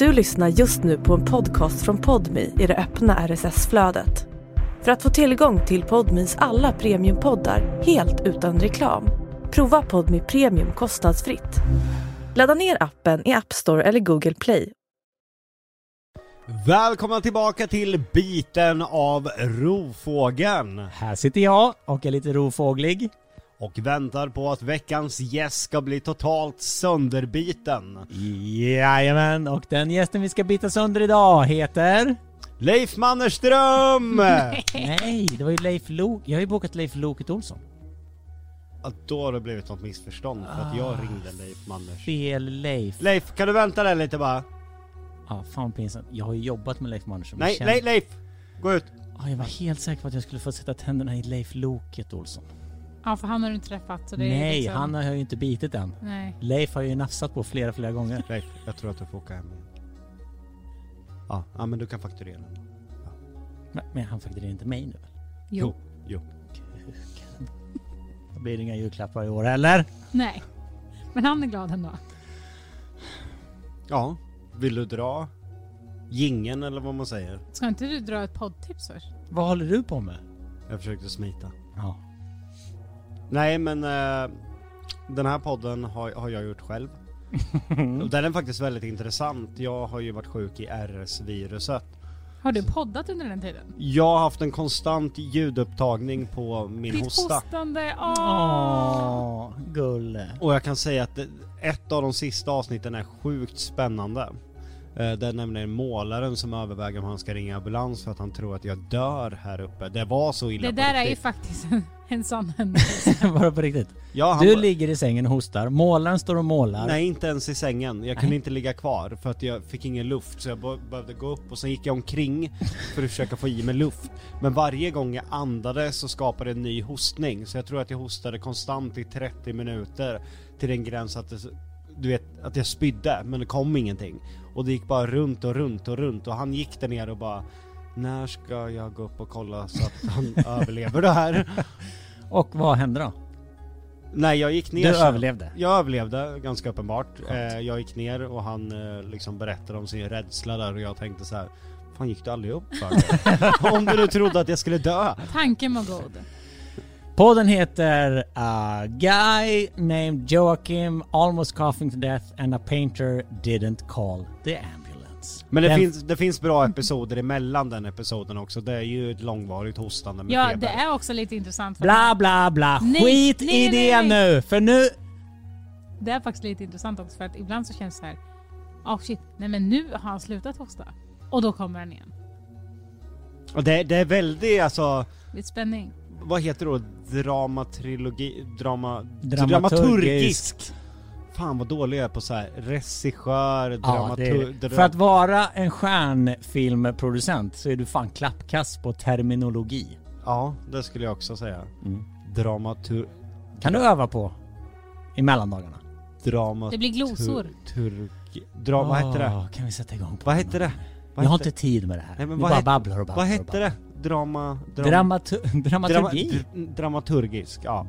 Du lyssnar just nu på en podcast från Podmi i det öppna RSS-flödet. För att få tillgång till Podmis alla premiumpoddar helt utan reklam, prova Podmi Premium kostnadsfritt. Ladda ner appen i App Store eller Google Play. Välkomna tillbaka till biten av rovfågeln Här sitter jag och är lite rovfåglig. Och väntar på att veckans gäst ska bli totalt sönderbiten. Jajamän, och den gästen vi ska bita sönder idag heter... Leif Mannerström! Nej, det var ju Leif Lok. Jag har ju bokat Leif Loket Olsson. Ja, då har det blivit något missförstånd för att jag ringde Leif Manners. Fel Leif. Leif, kan du vänta där lite bara? Ja, fan pinsamt. Jag har ju jobbat med Leif Mannerström. Nej, känner- Leif! Gå ut! Ja, jag var helt säker på att jag skulle få sätta tänderna i Leif Loket Olsson. Ja, för han har du inte träffat. Så det är Nej, liksom... han har ju inte bitit än. Nej. Leif har ju nafsat på flera, flera gånger. Leif, jag tror att du får åka hem igen. Ja, ja men du kan fakturera. Men, men han fakturerar inte mig nu väl? Jo. Jo. Kuken. Det blir inga julklappar i år heller. Nej. Men han är glad ändå. Ja, vill du dra gingen eller vad man säger? Ska inte du dra ett poddtips först? Vad håller du på med? Jag försökte smita. Ja. Nej men eh, den här podden har, har jag gjort själv. Och den är faktiskt väldigt intressant. Jag har ju varit sjuk i RS-viruset. Har du poddat under den tiden? Jag har haft en konstant ljudupptagning på min Ditt hosta. hostande, åh! Åh, gulle. Och jag kan säga att det- ett av de sista avsnitten är sjukt spännande. Eh, Det är nämligen målaren som överväger om han ska ringa ambulans för att han tror att jag dör här uppe. Det var så illa Det där är ju faktiskt en, sån händelse. Bara på riktigt. Ja, han Du var- ligger i sängen och hostar, målaren står och målar. Nej inte ens i sängen, jag kunde Nej. inte ligga kvar för att jag fick ingen luft så jag be- behövde gå upp och sen gick jag omkring för att försöka få i mig luft. Men varje gång jag andades så skapade det en ny hostning så jag tror att jag hostade konstant i 30 minuter till den gräns att det, du vet, att jag spydde men det kom ingenting. Och det gick bara runt och runt och runt och han gick där ner och bara när ska jag gå upp och kolla så att han överlever det här? Och vad hände då? Nej jag gick ner Du sen. överlevde. Jag överlevde ganska uppenbart. Eh, jag gick ner och han eh, liksom berättade om sin rädsla där och jag tänkte så här. Fan gick du aldrig upp för? Om du nu trodde att jag skulle dö. Tanken var god. Podden heter A Guy Named Joachim Almost Coughing to Death and a Painter Didn't Call the Ambulance. Men det, Den- finns, det finns bra episoder emellan den episoden också. Det är ju ett långvarigt hostande med Ja, feber. det är också lite intressant. För Bla bla bla, Nej, skit nej, i det nej. nu! För nu... Det är faktiskt lite intressant också för att ibland så känns det så här. Oh shit, nej men nu har han slutat hosta. Och då kommer han igen. Och det, det är väldigt alltså, Lite spänning. Vad heter då? Dramatrilogi, drama, Dramaturgisk. dramaturgisk. Fan vad dålig jag är på så här regissör, Ja, dramatur... det är, för att vara en stjärnfilmproducent så är du fan klappkast på terminologi. Ja, det skulle jag också säga. Dramatur... Kan du öva på i mellandagarna? Drama... Det blir glosor. Turg... Dra... Vad hette det? Kan vi sätta igång på Vad hette det? Vad Jag har hette- inte tid med det här. Nej, men vi vad bara het- babblar och babblar Vad hette det? Drama... babblar. Drama... Dramatu- drama dramaturgi? dr- dramaturgisk, ja.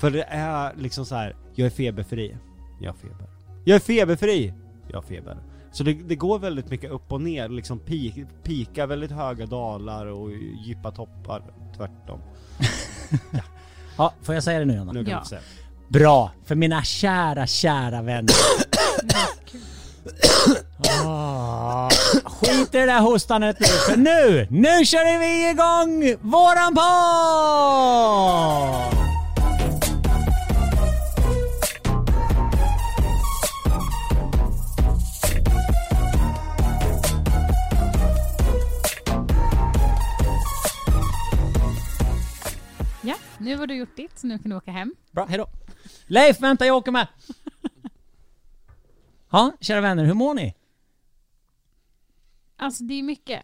För det är liksom så här. jag är feberfri. Jag har feber. Jag är feberfri. Jag har feber. Så det, det går väldigt mycket upp och ner, liksom pik, pika väldigt höga dalar och djupa toppar, tvärtom. Ja, får jag säga det nu Jonna? Nu kan Ja. du säga. Bra, för mina kära, kära vänner. Ah, skit i det där hostandet nu, för nu, nu kör vi igång våran podd! Ja, nu har du gjort ditt så nu kan du åka hem. Bra, hejdå. Leif, vänta jag åker med! Ja, kära vänner, hur mår ni? Alltså det är mycket.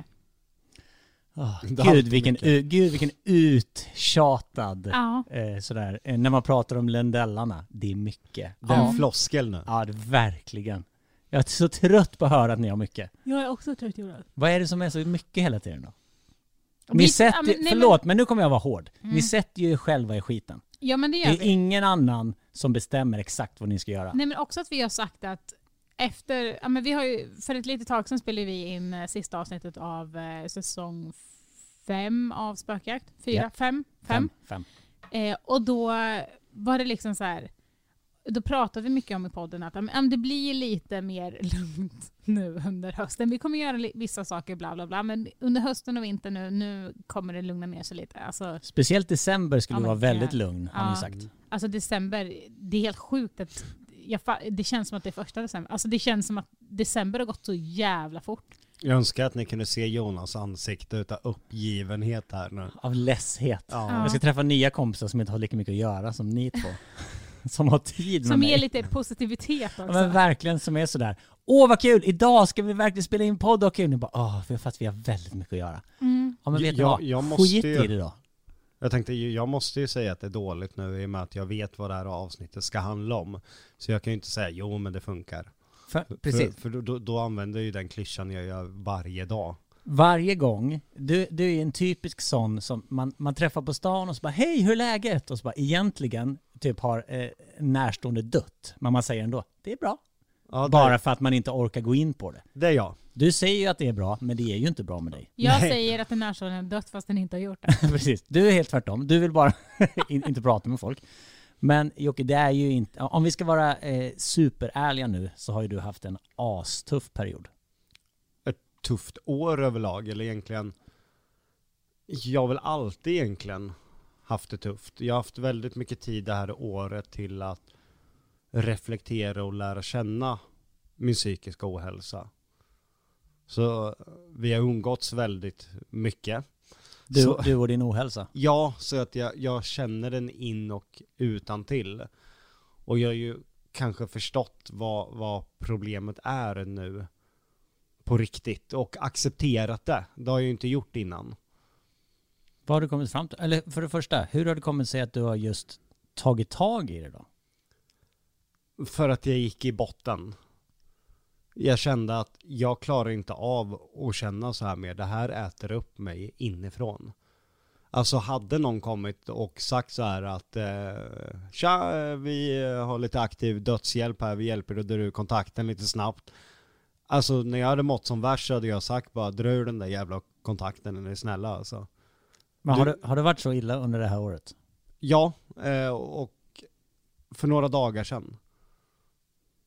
Oh, Det gud, vilken, mycket. u- gud vilken uttjatad Ja. eh, sådär, eh, när man pratar om ländellarna. Det är mycket. Den Ja. floskel nu. Ja, det, verkligen. Jag är så trött på att höra att ni har mycket. Jag är också trött Jonas. Vad är det som är så mycket hela tiden då? Ni vi- sätter ja, men- nej, förlåt men nu kommer jag vara hård. Ni Mm. sätter ju er själva i skiten. Ja men det Det gör är vi. ingen annan som bestämmer exakt vad ni ska göra. Nej men också att vi har sagt att efter, ja men vi har ju, för ett litet tag sedan spelade vi in eh, sista avsnittet av eh, säsong fem av Spökjakt. Fyra, Ja. fem, fem. Fem. Eh, och då var det liksom så här. Då pratade vi mycket om i podden att ja, men det blir lite mer lugnt nu under hösten. Vi kommer göra li- vissa saker, bla bla bla, men under hösten och vintern nu, nu kommer det lugna ner sig lite. Alltså, Speciellt december skulle Ja, men vara väldigt ja. lugn, har ni Ja. sagt. alltså december, det är helt sjukt att jag, det känns som att det är första december. Alltså det känns som att december har gått så jävla fort. Jag önskar att ni kunde se Jonas ansikte utav uppgivenhet här nu. Av ledshet. Ja. Jag ska träffa nya kompisar som inte har lika mycket att göra som ni två. som har tid med Som mig. ger lite positivitet också. Ja, men verkligen som är sådär. Åh vad kul! Idag ska vi verkligen spela in podd och kul. Ni bara åh, för att vi har väldigt mycket att göra. mm. Ja men vet Jag- vad? jag måste Skit ju- i det då. Jag tänkte, jag måste ju säga att det är dåligt nu i och med att jag vet vad det här avsnittet ska handla om. Så jag kan ju inte säga jo men det funkar. För, precis. För, för då- då, då använder jag ju den klyschan jag gör varje dag. Varje gång, du, du är en typisk sån som man, man träffar på stan och så bara hej hur är läget? Och så bara egentligen typ har eh, närstående dött. Men man säger ändå det är bra. Ja, Bara för att man inte orkar gå in på det. det är jag. Du säger ju att det är bra, men det är ju inte bra med dig. Jag Nej. säger att den närstående har dött fast den inte har gjort det. Precis, du är helt tvärtom. Du vill bara in, inte prata med folk. Men Jocke, det är ju inte... Om vi ska vara eh, superärliga nu så har ju du haft en astuff period. Ett tufft år överlag, eller egentligen Jag har väl alltid egentligen haft det tufft. Jag har haft väldigt mycket tid det här året till att reflektera och lära känna min psykiska ohälsa. Så vi har umgåtts väldigt mycket. Du, Så- du och din ohälsa. Ja, så att jag, jag känner den in och utan till. Och jag har ju kanske förstått vad, vad problemet är nu på riktigt och accepterat det. Det har jag ju inte gjort innan. Vad har du kommit fram till? Eller för det första, hur har det kommit sig att du har just tagit tag i det då? För att jag gick i botten. Jag kände att jag klarar inte av att känna så här mer. Det här äter upp mig inifrån. Alltså hade någon kommit och sagt så här att eh, Tja, vi har lite aktiv dödshjälp här, vi hjälper dig att dra ur kontakten lite snabbt. Alltså när jag hade mått som värst så hade jag sagt bara dra ur den där jävla kontakten, är ni snälla alltså. Men har, Du- har det varit så illa under det här året? Ja, eh, och för några dagar sedan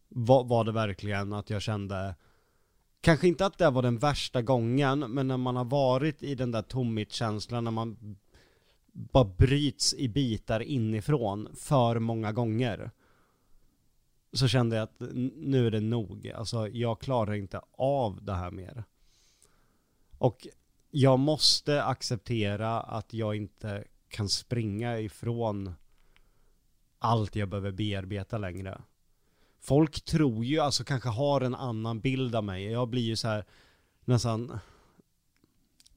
var, var det verkligen att jag kände Kanske inte att det var den värsta gången, men när man har varit i den där tomhetskänslan, när man bara bryts i bitar inifrån för många gånger. Så kände jag att nu är det nog. Alltså jag klarar inte av det här mer. Och jag måste acceptera att jag inte kan springa ifrån allt jag behöver bearbeta längre. Folk tror ju, alltså kanske har en annan bild av mig. Jag blir ju så här nästan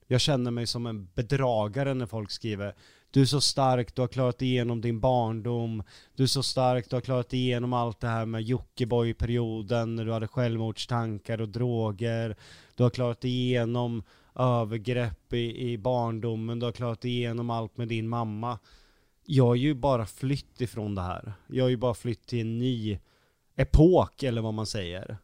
jag känner mig som en bedragare när folk skriver Du är så stark, du har klarat igenom din barndom Du är så stark, du har klarat igenom allt det här med Jockiboi-perioden när du hade självmordstankar och droger Du har klarat igenom övergrepp i, i barndomen, du har klarat igenom allt med din mamma Jag har ju bara flytt ifrån det här Jag har ju bara flytt till en ny epok eller vad man säger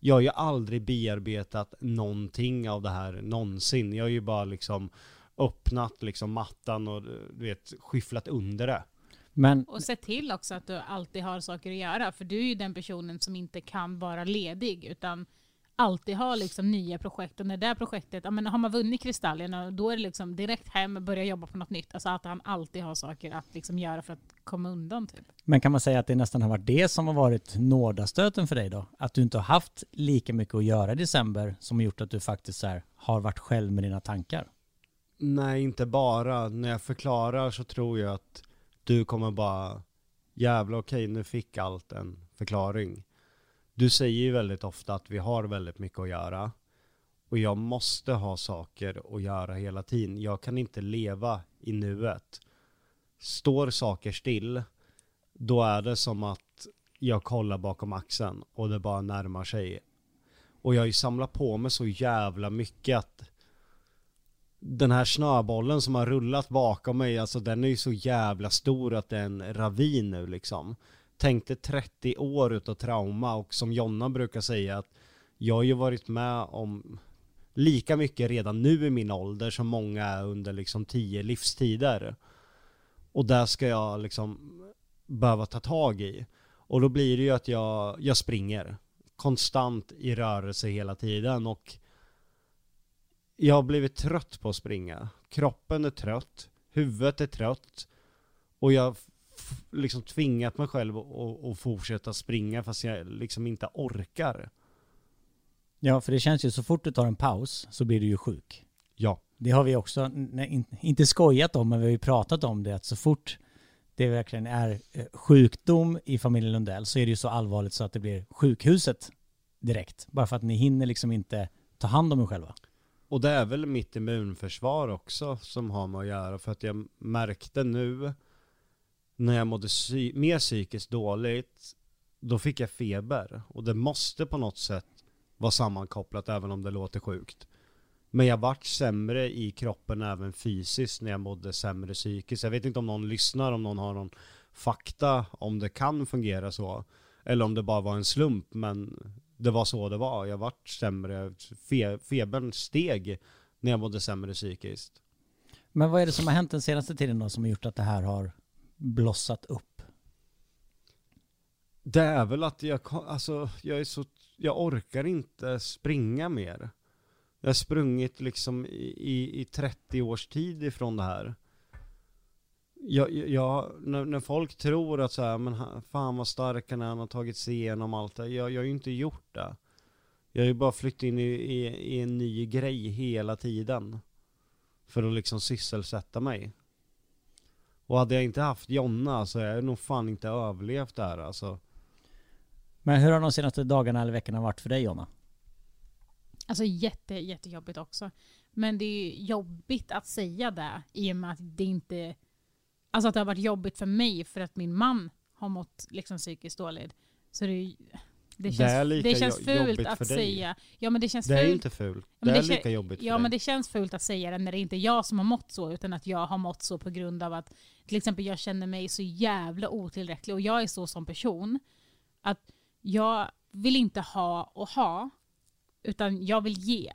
jag har ju aldrig bearbetat någonting av det här någonsin. Jag har ju bara liksom öppnat liksom mattan och du vet skyfflat under det. Men Och se till också att du alltid har saker att göra. För du är ju den personen som inte kan vara ledig utan alltid har liksom nya projekt. Och när det där projektet, ja, men har man vunnit kristallerna då är det liksom direkt hem och börja jobba på något nytt. Alltså att han alltid har saker att liksom göra för att komma undan typ. Men kan man säga att det nästan har varit det som har varit nådastöten för dig då? Att du inte har haft lika mycket att göra i december som har gjort att du faktiskt här, har varit själv med dina tankar? Nej, inte bara. När jag förklarar så tror jag att du kommer bara jävla okej, nu fick allt en förklaring. Du säger ju väldigt ofta att vi har väldigt mycket att göra. Och jag måste ha saker att göra hela tiden. Jag kan inte leva i nuet. Står saker still, då är det som att jag kollar bakom axeln och det bara närmar sig. Och jag har ju samlat på mig så jävla mycket att den här snöbollen som har rullat bakom mig, alltså den är ju så jävla stor att det är en ravin nu liksom tänkte 30 år utav trauma och som Jonna brukar säga att jag har ju varit med om lika mycket redan nu i min ålder som många är under liksom tio livstider. Och där ska jag liksom behöva ta tag i. Och då blir det ju att jag, jag springer konstant i rörelse hela tiden och jag har blivit trött på att springa. Kroppen är trött, huvudet är trött och jag liksom tvingat mig själv att, fortsätta springa fast jag liksom inte orkar. Ja, för det känns ju så fort du tar en paus så blir du ju sjuk. Ja. Det har vi också, nej, inte skojat om, men vi har ju pratat om det, att så fort det verkligen är eh, sjukdom i familjen Lundell så är det ju så allvarligt så att det blir sjukhuset direkt. Bara för att ni hinner liksom inte ta hand om er själva. Och det är väl mitt immunförsvar också som har med att göra. För att jag märkte nu när jag mådde psy mer psykiskt dåligt, då fick jag feber. Och det måste på något sätt vara sammankopplat även om det låter sjukt. Men jag vart sämre i kroppen även fysiskt när jag mådde sämre psykiskt. Jag vet inte om någon lyssnar, om någon har någon fakta om det kan fungera så. Eller om det bara var en slump, men det var så det var. Jag vart sämre, fe, febern steg när jag mådde sämre psykiskt. Men vad är det som har hänt den senaste tiden då som har gjort att det här har blossat upp? Det är väl att jag, alltså, jag är så, jag orkar inte springa mer. Jag har sprungit liksom i, i, i 30 års tid ifrån det här. Jag, jag, när, när folk tror att så här, men fan vad stark han är, han har tagit sig igenom allt det. Jag, jag har ju inte gjort det. Jag har ju bara flyttat in i, i, i en ny grej hela tiden. För att liksom sysselsätta mig. Och hade jag inte haft Jonna så hade jag nog fan inte överlevt det här alltså. Men hur har de senaste dagarna eller veckorna varit för dig Jonna? Alltså jätte, jättejobbigt också. Men det är jobbigt att säga det i och med att det inte... Alltså att det har varit jobbigt för mig för att min man har mått liksom psykiskt dåligt. Så det, det känns, det, lika det känns fult att säga. Ja men det känns Det är fult. inte fult. Ja, det, är lika jobbigt för Ja dig. men det känns fult att säga det när det inte är jag som har mått så, utan att jag har mått så på grund av att till exempel jag känner mig så jävla otillräcklig och jag är så som person att jag vill inte ha och ha utan jag vill ge.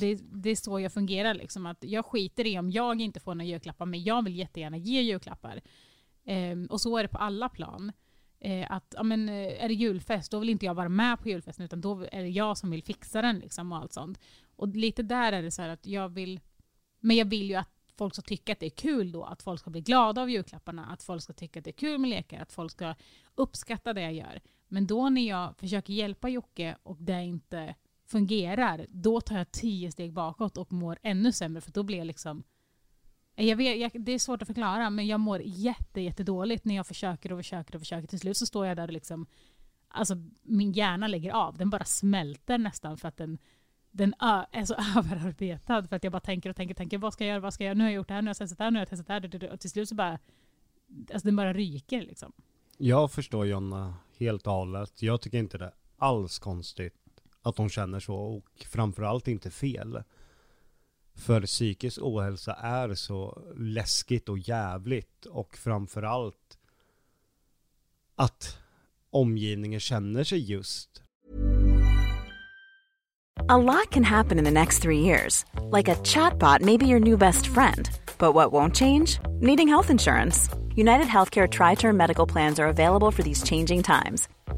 Det, det är så jag fungerar. Liksom. Att jag skiter i om jag inte får några julklappar, men jag vill jättegärna ge julklappar. Um, och så är det på alla plan eh, att, ja, men, eh, är det julfest, då vill inte jag vara med på julfesten, utan då är det jag som vill fixa den. Liksom, och allt sånt. Och lite där är det så att jag vill... Men jag vill ju att folk ska tycka att det är kul då. Att folk ska bli glada av julklapparna. Att folk ska tycka att det är kul med lekar. Att folk ska uppskatta det jag gör. Men då när jag försöker hjälpa Jocke och det inte fungerar, då tar jag tio steg bakåt och mår ännu sämre för då blir jag liksom jag vet, jag, det är svårt att förklara, men jag mår jätte, jätte dåligt när jag försöker och försöker och försöker. Till slut så står jag där och liksom, alltså min hjärna lägger av. Den bara smälter nästan för att den, den är så överarbetad. För att jag bara tänker och tänker, tänker vad ska jag göra, vad ska jag göra? Nu har jag gjort det här, nu har jag testat det här, nu har jag testat det här. Och till slut så bara, alltså den bara ryker liksom. Jag förstår Jonna helt och hållet. Jag tycker inte det är alls konstigt att hon känner så och framförallt inte fel. För psykisk ohälsa är så läskigt och jävligt och framförallt att omgivningen känner sig just. A lot can happen in the next three years. Like a chatbot maybe your new best friend. But what won't change? Needing health insurance. United Healthcare Tri Term Medical Plans are available for these changing times.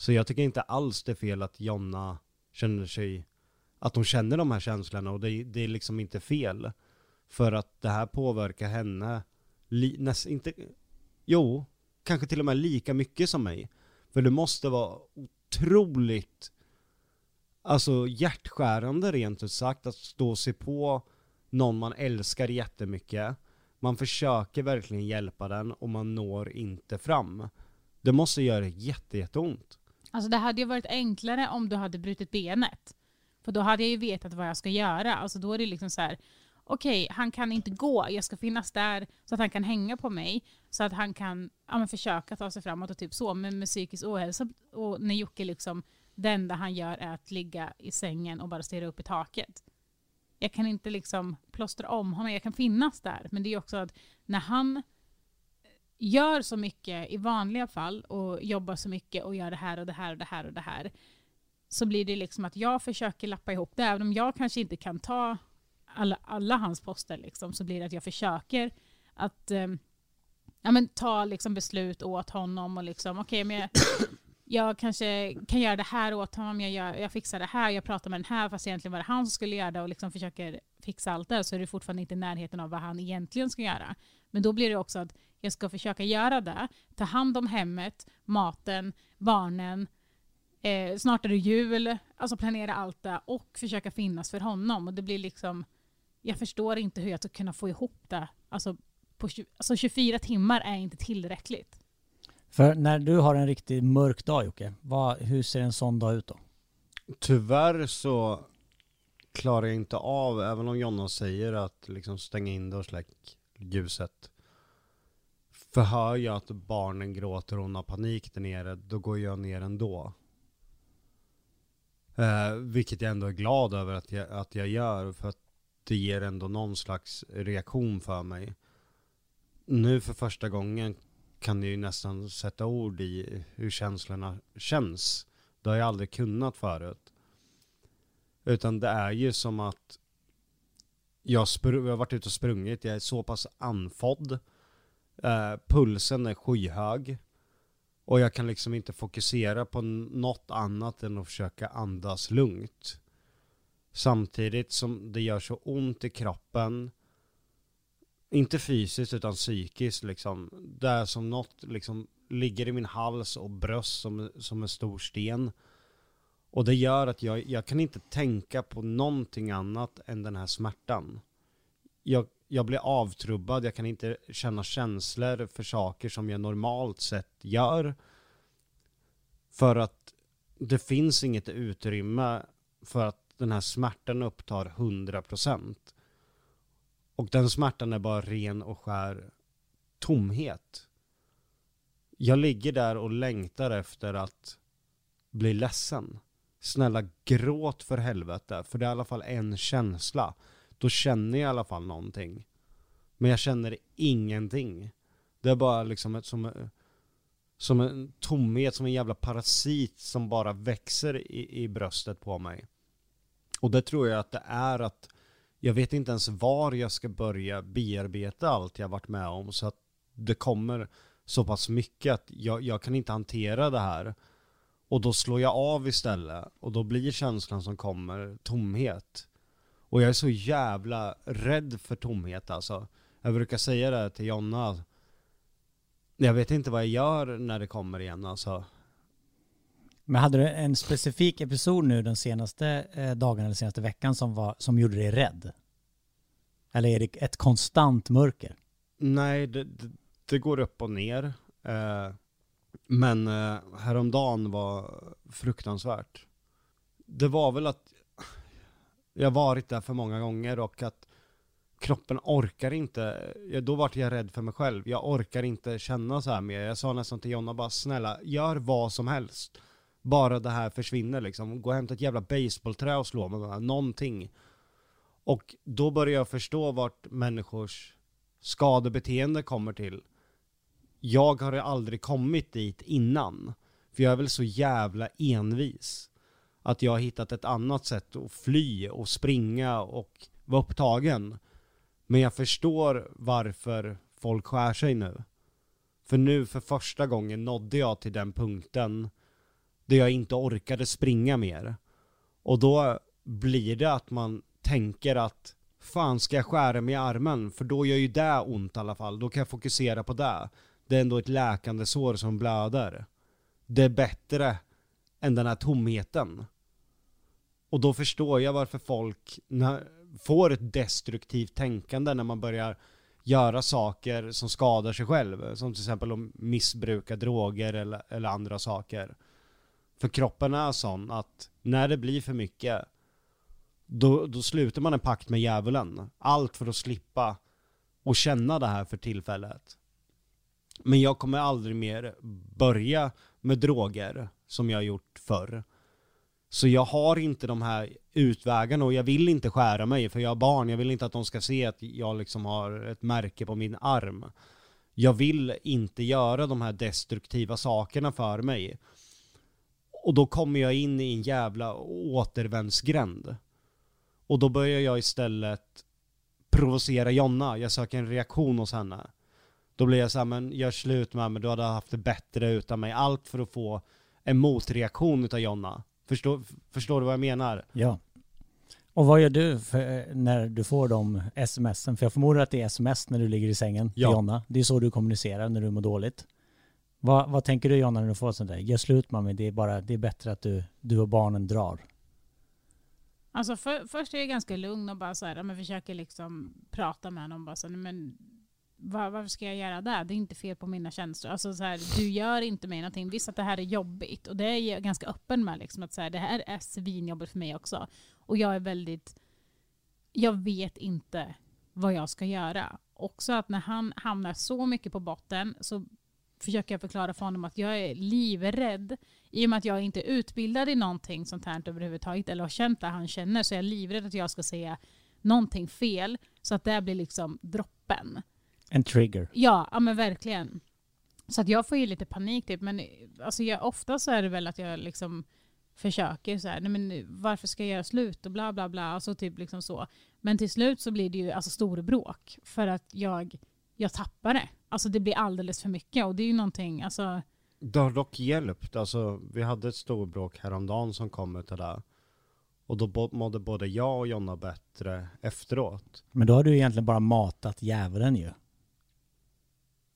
Så jag tycker inte alls det är fel att Jonna känner sig, att hon känner de här känslorna och det, det är liksom inte fel. För att det här påverkar henne, li, näst, inte, jo, kanske till och med lika mycket som mig. För det måste vara otroligt, alltså hjärtskärande rent ut sagt, att stå och se på någon man älskar jättemycket. Man försöker verkligen hjälpa den och man når inte fram. Det måste göra jätte, jätteont. Alltså det hade ju varit enklare om du hade brutit benet. För då hade jag ju vetat vad jag ska göra. Alltså då är det liksom så här, okej, okay, han kan inte gå, jag ska finnas där så att han kan hänga på mig. Så att han kan ja, men försöka ta sig framåt och typ så. Men med psykisk ohälsa, och när Jocke liksom, det enda han gör är att ligga i sängen och bara stirra upp i taket. Jag kan inte liksom plåstra om honom, jag kan finnas där. Men det är också att när han gör så mycket i vanliga fall och jobbar så mycket och gör det här och det här och det här och det här så blir det liksom att jag försöker lappa ihop det. Även om jag kanske inte kan ta alla, alla hans poster liksom, så blir det att jag försöker att eh, ja, men ta liksom beslut åt honom och liksom okej okay, men jag, jag, kanske kan göra det här åt honom, jag, gör, jag fixar det här, jag pratar med den här fast egentligen var det han som skulle göra det och liksom försöker fixa allt det så är det fortfarande inte i närheten av vad han egentligen ska göra. Men då blir det också att jag ska försöka göra det, ta hand om hemmet, maten, barnen, eh, snart är det jul, alltså planera allt det och försöka finnas för honom. Och det blir liksom, jag förstår inte hur jag ska kunna få ihop det. Alltså, på, alltså 24 timmar är inte tillräckligt. För när du har en riktigt mörk dag Jocke, vad, hur ser en sån dag ut då? Tyvärr så klarar jag inte av, även om Jonna säger att liksom stänga in det och släck ljuset. Förhör jag att barnen gråter och hon har panik där nere, då går jag ner ändå. Eh, vilket jag ändå är glad över att jag, att jag gör, för att det ger ändå någon slags reaktion för mig. Nu för första gången kan jag ju nästan sätta ord i hur känslorna känns. Det har jag aldrig kunnat förut. Utan det är ju som att jag, jag har varit ute och sprungit, jag är så pass andfådd. Eh, pulsen är skyhög. Och jag kan liksom inte fokusera på något annat än att försöka andas lugnt. Samtidigt som det gör så ont i kroppen. Inte fysiskt utan psykiskt liksom. Det är som något liksom ligger i min hals och bröst som, som en stor sten. Och det gör att jag, jag kan inte tänka på någonting annat än den här smärtan. Jag, jag blir avtrubbad, jag kan inte känna känslor för saker som jag normalt sett gör. För att det finns inget utrymme för att den här smärtan upptar 100%. Och den smärtan är bara ren och skär tomhet. Jag ligger där och längtar efter att bli ledsen. Snälla gråt för helvete, för det är i alla fall en känsla. Då känner jag i alla fall någonting. Men jag känner ingenting. Det är bara liksom ett, som, som en tomhet, som en jävla parasit som bara växer i, i bröstet på mig. Och det tror jag att det är att jag vet inte ens var jag ska börja bearbeta allt jag varit med om så att det kommer så pass mycket att jag, jag kan inte hantera det här. Och då slår jag av istället och då blir känslan som kommer tomhet. Och jag är så jävla rädd för tomhet alltså. Jag brukar säga det till Jonna. Jag vet inte vad jag gör när det kommer igen alltså. Men hade du en specifik episod nu den senaste eh, dagen eller senaste veckan som, var, som gjorde dig rädd? Eller är det ett konstant mörker? Nej, det, det, det går upp och ner. Eh, men eh, häromdagen var fruktansvärt. Det var väl att jag har varit där för många gånger och att kroppen orkar inte, då vart jag rädd för mig själv. Jag orkar inte känna så här mer. Jag sa nästan till Jonna bara snälla, gör vad som helst. Bara det här försvinner liksom. Gå och hämta ett jävla baseballträ och slå med här, någonting. Och då börjar jag förstå vart människors skadebeteende kommer till. Jag har aldrig kommit dit innan. För jag är väl så jävla envis. Att jag har hittat ett annat sätt att fly och springa och vara upptagen. Men jag förstår varför folk skär sig nu. För nu för första gången nådde jag till den punkten där jag inte orkade springa mer. Och då blir det att man tänker att fan ska jag skära mig i armen? För då gör ju det ont i alla fall. Då kan jag fokusera på det. Det är ändå ett läkande sår som blöder. Det är bättre än den här tomheten. Och då förstår jag varför folk får ett destruktivt tänkande när man börjar göra saker som skadar sig själv. Som till exempel att missbruka droger eller, eller andra saker. För kroppen är sån att när det blir för mycket, då, då slutar man en pakt med djävulen. Allt för att slippa och känna det här för tillfället. Men jag kommer aldrig mer börja med droger som jag gjort förr. Så jag har inte de här utvägarna och jag vill inte skära mig för jag har barn. Jag vill inte att de ska se att jag liksom har ett märke på min arm. Jag vill inte göra de här destruktiva sakerna för mig. Och då kommer jag in i en jävla återvändsgränd. Och då börjar jag istället provocera Jonna. Jag söker en reaktion hos henne. Då blir jag såhär, men gör slut med mig, du hade haft det bättre utan mig. Allt för att få en motreaktion utav Jonna. Förstår, förstår du vad jag menar? Ja. Och vad gör du för, när du får de smsen? För jag förmodar att det är sms när du ligger i sängen Ja. Jonna. Det är så du kommunicerar när du mår dåligt. Vad, vad tänker du Jonna när du får sånt där? Gör slut med mig, det är, bara, det är bättre att du, du och barnen drar. Alltså för, först är jag ganska lugn och bara så här, men försöker liksom prata med honom. Bara så, här, men var, varför ska jag göra det? Det är inte fel på mina känslor. Alltså så här, du gör inte mig någonting. Visst att det här är jobbigt. Och det är jag ganska öppen med. Liksom, att så här, det här är svinjobbigt för mig också. Och jag är väldigt... Jag vet inte vad jag ska göra. Också att när han hamnar så mycket på botten så försöker jag förklara för honom att jag är livrädd. I och med att jag inte är utbildad i någonting sånt här överhuvudtaget eller har känt det han känner så är jag livrädd att jag ska säga någonting fel så att det blir liksom droppen. En trigger. Ja, ja men verkligen. Så att jag får ju lite panik typ. Men alltså jag, ofta så är det väl att jag liksom försöker så här, nej men varför ska jag göra slut och bla bla bla. Alltså typ liksom så. Men till slut så blir det ju alltså storbråk. För att jag, jag tappar det. Alltså det blir alldeles för mycket och det är ju någonting, alltså Det har dock hjälpt, alltså vi hade ett storbråk häromdagen som kom utav det. Och då mådde både jag och Jonna bättre efteråt. Men då har du egentligen bara matat djävulen ju.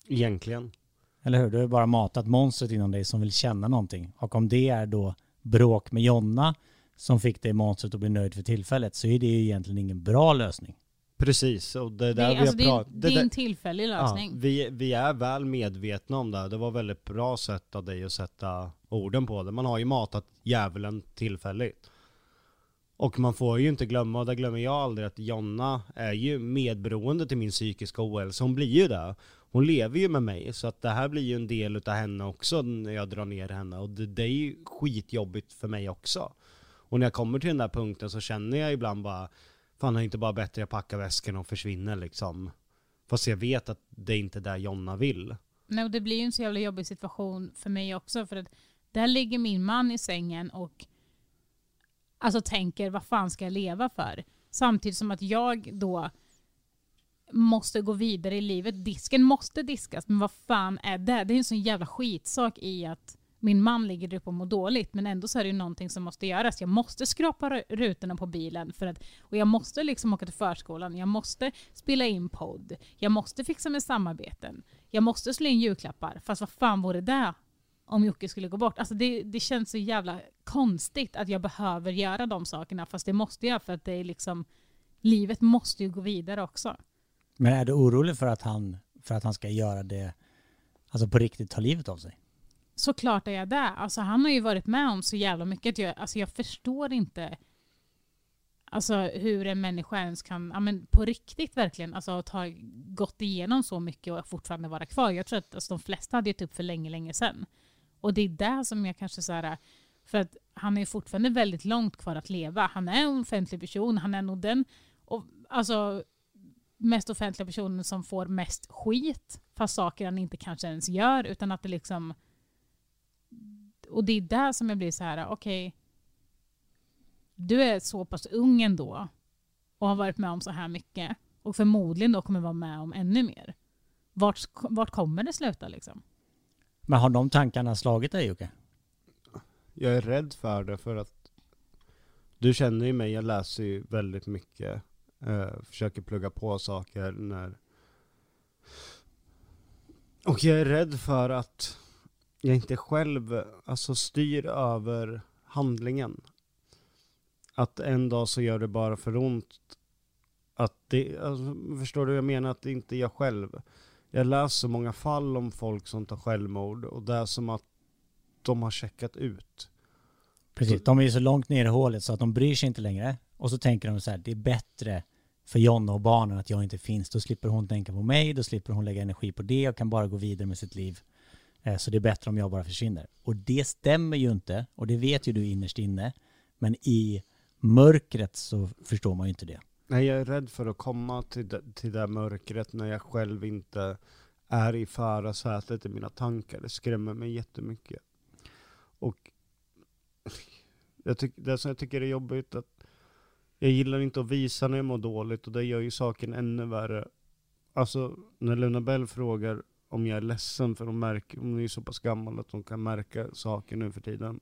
Egentligen. Eller hur? Du har bara matat monstret inom dig som vill känna någonting. Och om det är då bråk med Jonna som fick det monstret att bli nöjd för tillfället så är det ju egentligen ingen bra lösning. Precis, och det är det, där är- vi alltså, har det, är, pratat... det är en tillfällig lösning. Ja, vi, vi är väl medvetna om det. Det var väldigt bra sätt av dig att sätta orden på det. Man har ju matat djävulen tillfälligt. Och man får ju inte glömma, och det glömmer jag aldrig, att Jonna är ju medberoende till min psykiska ohälsa. Hon blir ju det. Hon lever ju med mig, så att det här blir ju en del utav henne också när jag drar ner henne. Och det, det är ju skitjobbigt för mig också. Och när jag kommer till den där punkten så känner jag ibland bara, fan det är inte bara bättre jag packar väskan och försvinner liksom. Fast jag vet att det är inte där Jonna vill. Nej, och det blir ju en så jävla jobbig situation för mig också. För att där ligger min man i sängen och alltså tänker vad fan ska jag leva för? Samtidigt som att jag då måste gå vidare i livet. Disken måste diskas, men vad fan är det? Det är en sån jävla skitsak i att min man ligger där uppe och mår dåligt, men ändå så är det ju någonting som måste göras. Jag måste skrapa rutorna på bilen, för att, och jag måste liksom åka till förskolan, jag måste spela in podd, jag måste fixa med samarbeten, jag måste slå in julklappar, fast vad fan vore det om Jocke skulle gå bort? Alltså det, det känns så jävla konstigt att jag behöver göra de sakerna, fast det måste jag för att det är liksom, livet måste ju gå vidare också. Men är du orolig för att han, för att han ska göra det, alltså på riktigt ta livet av sig? Såklart är jag det. Alltså, han har ju varit med om så jävla mycket. att Jag, alltså, jag förstår inte alltså, hur en människa ens kan, ja, men på riktigt verkligen, alltså, ha gått igenom så mycket och fortfarande vara kvar. Jag tror att alltså, de flesta hade gett upp för länge, länge sedan. Och det är där som jag kanske så här, för att han är fortfarande väldigt långt kvar att leva. Han är en offentlig person, han är nog den och, alltså, mest offentliga personen som får mest skit, fast saker han inte kanske ens gör, utan att det liksom och det är där som jag blir så här, okej, du är så pass ung ändå och har varit med om så här mycket och förmodligen då kommer vara med om ännu mer. Vart, vart kommer det sluta liksom? Men har de tankarna slagit dig Jocke? Jag är rädd för det för att du känner ju mig, jag läser ju väldigt mycket. Eh, försöker plugga på saker när... Och jag är rädd för att jag inte själv alltså styr över handlingen. Att en dag så gör det bara för ont. Att det, alltså, förstår du jag menar? Att det inte är jag själv. Jag läser så många fall om folk som tar självmord och det är som att de har checkat ut. Precis, de är ju så långt ner i hålet så att de bryr sig inte längre. Och så tänker de så här, det är bättre för Jonna och barnen att jag inte finns. Då slipper hon tänka på mig, då slipper hon lägga energi på det och kan bara gå vidare med sitt liv. Eh, så det är bättre om jag bara försvinner. Och det stämmer ju inte, och det vet ju du innerst inne. Men i mörkret så förstår man ju inte det. Nej, jag är rädd för att komma till det, till det mörkret när jag själv inte är i förarsätet i mina tankar. Det skrämmer mig jättemycket. Och jag tyck, det som jag tycker är jobbigt att jag gillar inte att visa när jag mår dåligt och det gör ju saken ännu värre. Alltså, när Luna Bell frågar om jag är ledsen för hon, märker, hon är ju så pass gammal att hon kan märka saker nu för tiden.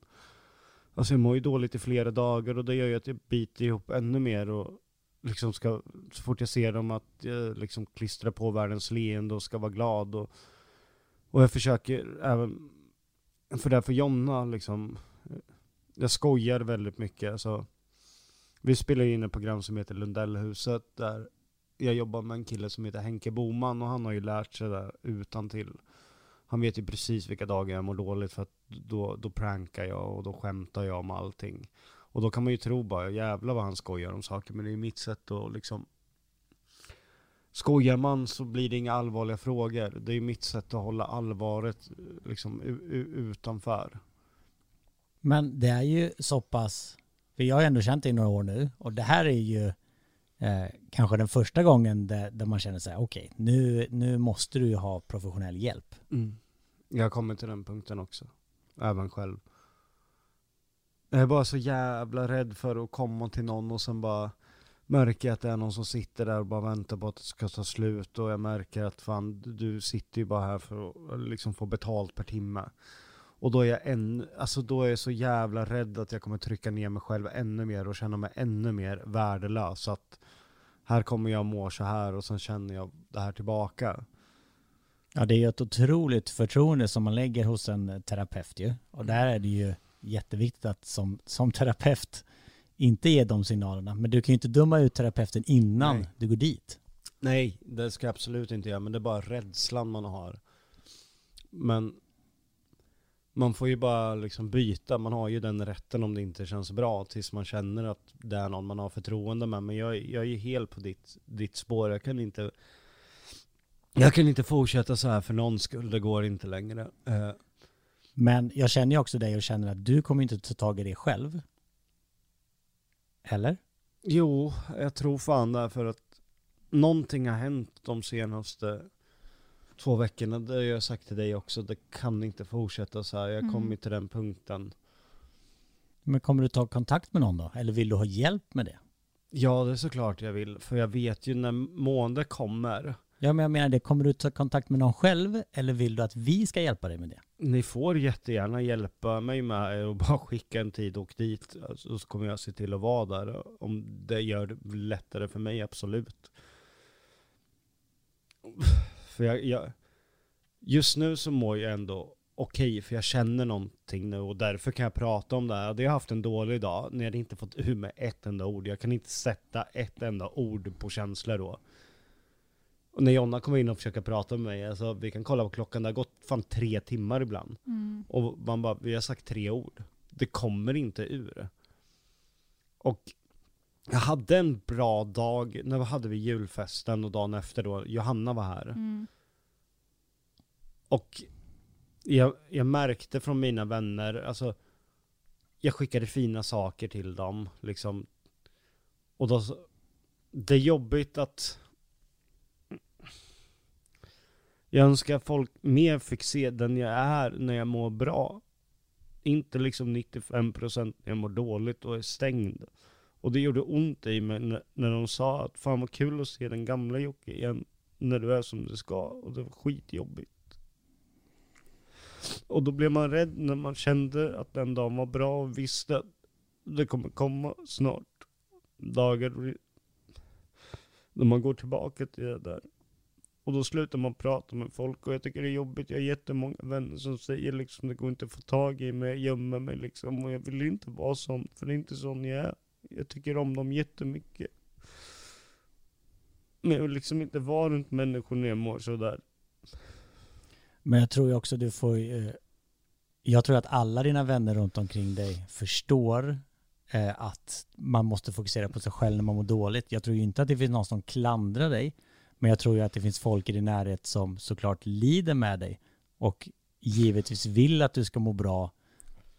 Alltså jag mår ju dåligt i flera dagar och det gör ju att jag biter ihop ännu mer och liksom ska, så fort jag ser dem att jag liksom klistrar på världens leende och ska vara glad och, och jag försöker även, för det här för Jonna liksom, jag skojar väldigt mycket alltså. Vi spelar in ett program som heter Lundellhuset där jag jobbar med en kille som heter Henke Boman och han har ju lärt sig det utan till. Han vet ju precis vilka dagar jag mår dåligt för att då, då prankar jag och då skämtar jag om allting. Och då kan man ju tro bara, jävlar vad han skojar om saker, men det är ju mitt sätt att liksom Skojar man så blir det inga allvarliga frågor. Det är ju mitt sätt att hålla allvaret liksom utanför. Men det är ju så pass, för jag har ju ändå känt dig i några år nu och det här är ju eh, kanske den första gången där, där man känner så här, okej, nu, nu måste du ju ha professionell hjälp. Mm. Jag kommer till den punkten också. Även själv. Jag är bara så jävla rädd för att komma till någon och sen bara märker att det är någon som sitter där och bara väntar på att det ska ta slut och jag märker att fan, du sitter ju bara här för att liksom få betalt per timme. Och då är jag än, alltså då är jag så jävla rädd att jag kommer trycka ner mig själv ännu mer och känna mig ännu mer värdelös. Så att här kommer jag må så här och sen känner jag det här tillbaka. Ja, det är ju ett otroligt förtroende som man lägger hos en terapeut ju. Och där är det ju jätteviktigt att som, som terapeut inte ge de signalerna. Men du kan ju inte döma ut terapeuten innan Nej. du går dit. Nej, det ska jag absolut inte göra, men det är bara rädslan man har. Men man får ju bara liksom byta, man har ju den rätten om det inte känns bra tills man känner att det är någon man har förtroende med. Men jag, jag är ju helt på ditt, ditt spår, jag kan inte jag kan inte fortsätta så här för någon skull, det går inte längre. Eh, Men jag känner ju också dig och känner att du kommer inte ta tag i det själv. Eller? Jo, jag tror fan det för att någonting har hänt de senaste två veckorna. Det har jag sagt till dig också. Det kan inte fortsätta så här. Jag Mm. kommit till den punkten. Men kommer du ta kontakt med någon då? Eller vill du ha hjälp med det? Ja, det är såklart jag vill. För jag vet ju när mående kommer. Ja, men jag menar det. Kommer du ta kontakt med någon själv? Eller vill du att vi ska hjälpa dig med det? Ni får jättegärna hjälpa mig med och bara skicka en tid och dit. Alltså, så kommer jag se till att vara där. Om det gör det lättare för mig, absolut. För jag, jag just nu så mår jag ändå okej, för jag känner någonting nu och därför kan jag prata om det här. Hade jag haft en dålig dag, när jag inte fått ur mig ett enda ord, jag kan inte sätta ett enda ord på känslor då. Och när Jonna kommer in och försöker prata med mig, alltså vi kan kolla på klockan, det har gått fan tre timmar ibland. Mm. Och man bara, vi har sagt tre ord. Det kommer inte ur. Och jag hade en bra dag, när hade vi julfesten och dagen efter då, Johanna var här. Mm. Och jag, jag märkte från mina vänner, alltså jag skickade fina saker till dem liksom. Och då, det är jobbigt att jag önskar folk mer fick se den jag är när jag mår bra. Inte liksom 95% när jag mår dåligt och är stängd. Och det gjorde ont i mig när, de sa att fan vad kul att se den gamla Jocke igen. När du är som du ska. Och det var skitjobbigt. Och då blev man rädd när man kände att den dagen var bra och visste att det kommer komma snart. Dagar då när man går tillbaka till det där. Och då slutar man prata med folk och jag tycker det är jobbigt. Jag har jättemånga vänner som säger liksom det går inte att få tag i mig, jag gömmer mig liksom. Och jag vill inte vara sån, för det är inte sån jag är. Jag tycker om dem jättemycket. Men jag vill liksom inte vara runt människor när jag mår sådär. Men jag tror ju också du får ju. Jag tror att alla dina vänner runt omkring dig förstår eh, att man måste fokusera på sig själv när man mår dåligt. Jag tror ju inte att det finns någon som klandrar dig, men jag tror ju att det finns folk i din närhet som såklart lider med dig och givetvis vill att du ska må bra.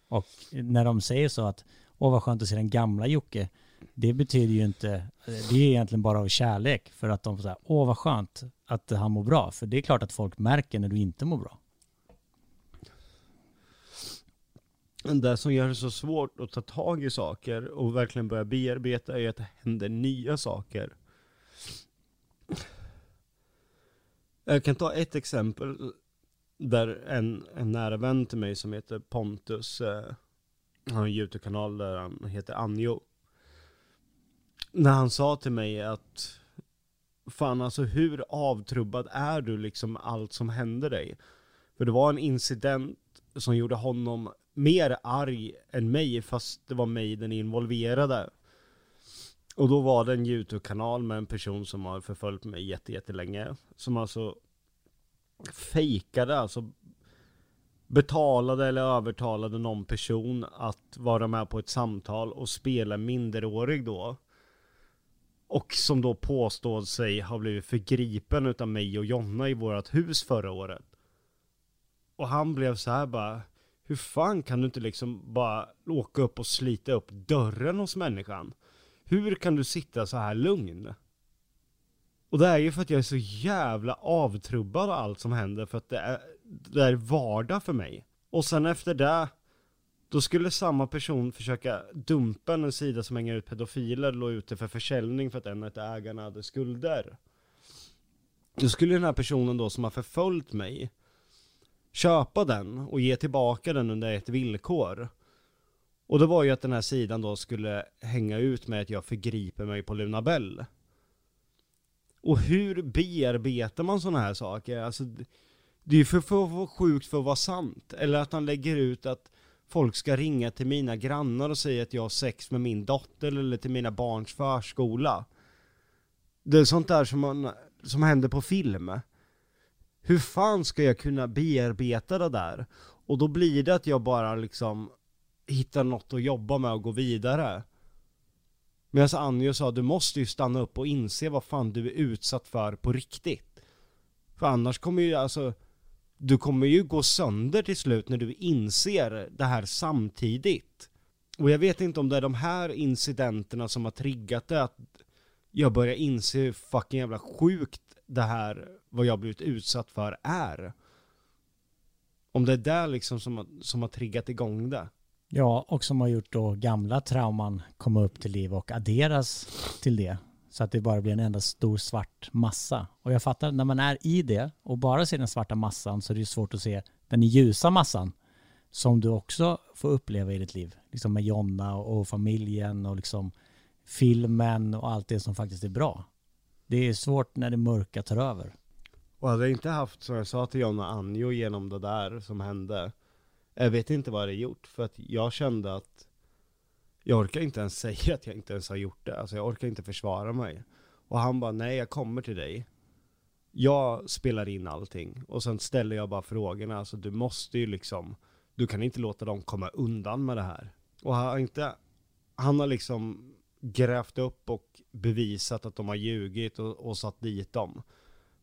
Och när de säger så att åh vad skönt att se den gamla Jocke, det betyder ju inte, det är egentligen bara av kärlek för att de säger åh vad skönt att han mår bra. För det är klart att folk märker när du inte mår bra. Det som gör det så svårt att ta tag i saker och verkligen börja bearbeta är att det händer nya saker. Jag kan ta ett exempel där en, en nära vän till mig som heter Pontus, eh, han har en YouTube-kanal där han heter Anjo. När han sa till mig att Fan alltså hur avtrubbad är du liksom allt som hände dig? För det var en incident som gjorde honom mer arg än mig fast det var mig den involverade. Och då var det en YouTube-kanal med en person som har förföljt mig jättelänge. Som alltså fejkade, alltså betalade eller övertalade någon person att vara med på ett samtal och spela minderårig då. Och som då påstod sig ha blivit förgripen utav mig och Jonna i vårat hus förra året. Och han blev så här bara hur fan kan du inte liksom bara åka upp och slita upp dörren hos människan? Hur kan du sitta så här lugn? Och det är ju för att jag är så jävla avtrubbad av allt som händer för att det är, det är vardag för mig. Och sen efter det, då skulle samma person försöka dumpa en sida som hänger ut pedofiler, låg ute för försäljning för att en av ägarna hade skulder. Då skulle den här personen då som har förföljt mig köpa den och ge tillbaka den under ett villkor. Och det var ju att den här sidan då skulle hänga ut med att jag förgriper mig på Luna Bell. Och hur bearbetar man sådana här saker? Alltså, det är ju för, för, för sjukt för att vara sant. Eller att han lägger ut att folk ska ringa till mina grannar och säga att jag har sex med min dotter eller till mina barns förskola. Det är sånt där som, man, som händer på film. Hur fan ska jag kunna bearbeta det där? Och då blir det att jag bara liksom hittar något att jobba med och gå vidare. Medan Anjo sa, du måste ju stanna upp och inse vad fan du är utsatt för på riktigt. För annars kommer ju alltså, du kommer ju gå sönder till slut när du inser det här samtidigt. Och jag vet inte om det är de här incidenterna som har triggat det, att jag börjar inse hur fucking jävla sjukt det här, vad jag blivit utsatt för, är. Om det är det liksom som, som har triggat igång det. Ja, och som har gjort då gamla trauman komma upp till liv och adderas till det. Så att det bara blir en enda stor svart massa. Och jag fattar, när man är i det och bara ser den svarta massan så är det svårt att se den ljusa massan som du också får uppleva i ditt liv. Liksom med Jonna och familjen och liksom filmen och allt det som faktiskt är bra. Det är svårt när det mörka tar över. Och hade jag inte haft, som jag sa till Jonna Anjo genom det där som hände, jag vet inte vad det gjort, för att jag kände att jag orkar inte ens säga att jag inte ens har gjort det, alltså jag orkar inte försvara mig. Och han bara, nej jag kommer till dig. Jag spelar in allting, och sen ställer jag bara frågorna, alltså du måste ju liksom, du kan inte låta dem komma undan med det här. Och han har inte, han har liksom grävt upp och bevisat att de har ljugit och, och satt dit dem.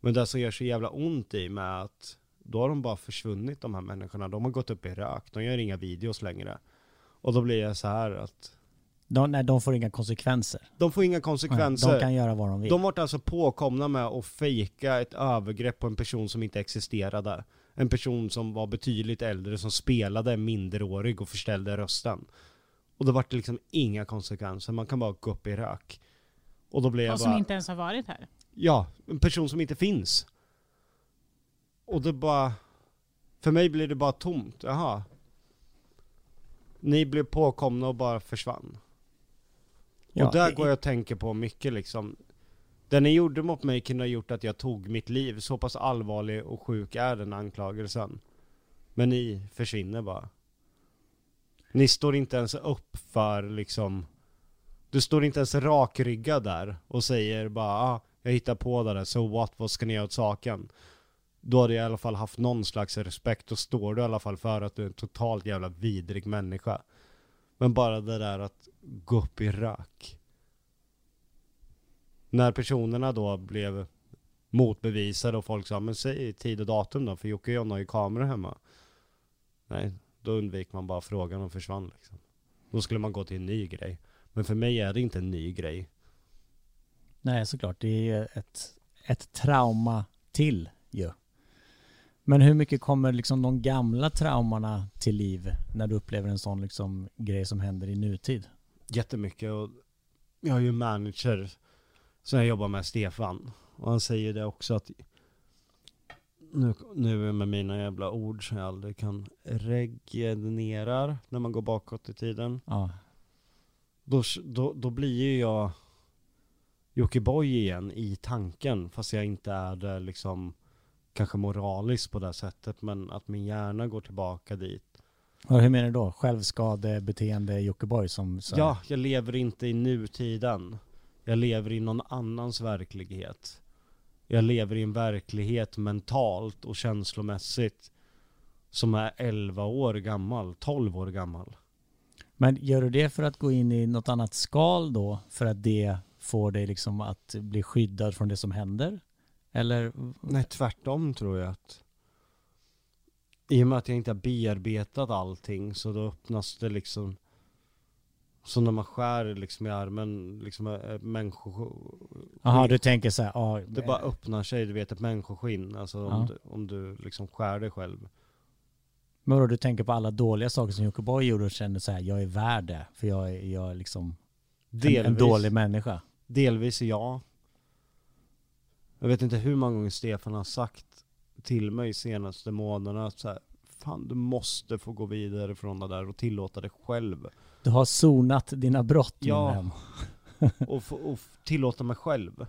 Men det som gör så jävla ont i med att då har de bara försvunnit de här människorna. De har gått upp i rök. De gör inga videos längre. Och då blir jag så här att de, nej, de får inga konsekvenser. De får inga konsekvenser. De kan göra vad de vill. De vart alltså påkomna med att fejka ett övergrepp på en person som inte existerade. En person som var betydligt äldre, som spelade minderårig och förställde rösten. Och då vart det liksom inga konsekvenser, man kan bara gå upp i rök. Och då blir jag bara... som inte ens har varit här. Ja, en person som inte finns. Och det bara... För mig blir det bara tomt, jaha. Ni blev påkomna och bara försvann. Ja, och där det- går jag och tänker på mycket liksom. Det ni gjorde mot mig kunde ha gjort att jag tog mitt liv. Så pass allvarlig och sjuk är den anklagelsen. Men ni försvinner bara. Ni står inte ens upp för liksom Du står inte ens rakryggad där och säger bara ah, jag hittar på det där, so what, vad ska ni göra åt saken? Då hade jag i alla fall haft någon slags respekt. Då står du i alla fall för att du är en totalt jävla vidrig människa. Men bara det där att gå upp i rök. När personerna då blev motbevisade och folk sa men säg tid och datum då, för Jocke och John har ju kameror hemma. Nej, då undvek man bara frågan och försvann liksom. Då skulle man gå till en ny grej. Men för mig är det inte en ny grej. Nej, såklart. Det är ett, ett trauma till ju. Men hur mycket kommer liksom de gamla traumorna till liv när du upplever en sån liksom grej som händer i nutid? Jättemycket och jag har ju en manager som jag jobbar med, Stefan. Och han säger det också att nu, nu med mina jävla ord som jag aldrig kan regenererar när man går bakåt i tiden. Ja. Då, då, då blir ju jag Jockiboi igen i tanken, fast jag inte är det liksom kanske moraliskt på det sättet, men att min hjärna går tillbaka dit. Och hur menar du då? Självskadebeteende Jockiboi som... Så Ja, jag lever inte i nutiden. Jag lever i någon annans verklighet. Jag lever i en verklighet mentalt och känslomässigt som är 11 år gammal, 12 år gammal. Men gör du det för att gå in i något annat skal då? För att det får dig liksom att bli skyddad från det som händer? Eller? Nej, tvärtom tror jag att i och med att jag inte har bearbetat allting så då öppnas det liksom som när man skär liksom i armen, liksom äh, människor Jaha, du tänker så här, ja. Det bara öppnar sig, du vet ett människoskinn, alltså om, Ja. du, om du liksom skär dig själv Men vadå, du tänker på alla dåliga saker som Jockiboi gjorde och kände så här, jag är värd det. För jag är, jag är liksom en, en dålig människa. delvis ja Jag vet inte hur många gånger Stefan har sagt till mig senaste månaderna att så här, Fan du måste få gå vidare från det där och tillåta dig själv Du har sonat dina brott Ja. och, få, och tillåta mig själv.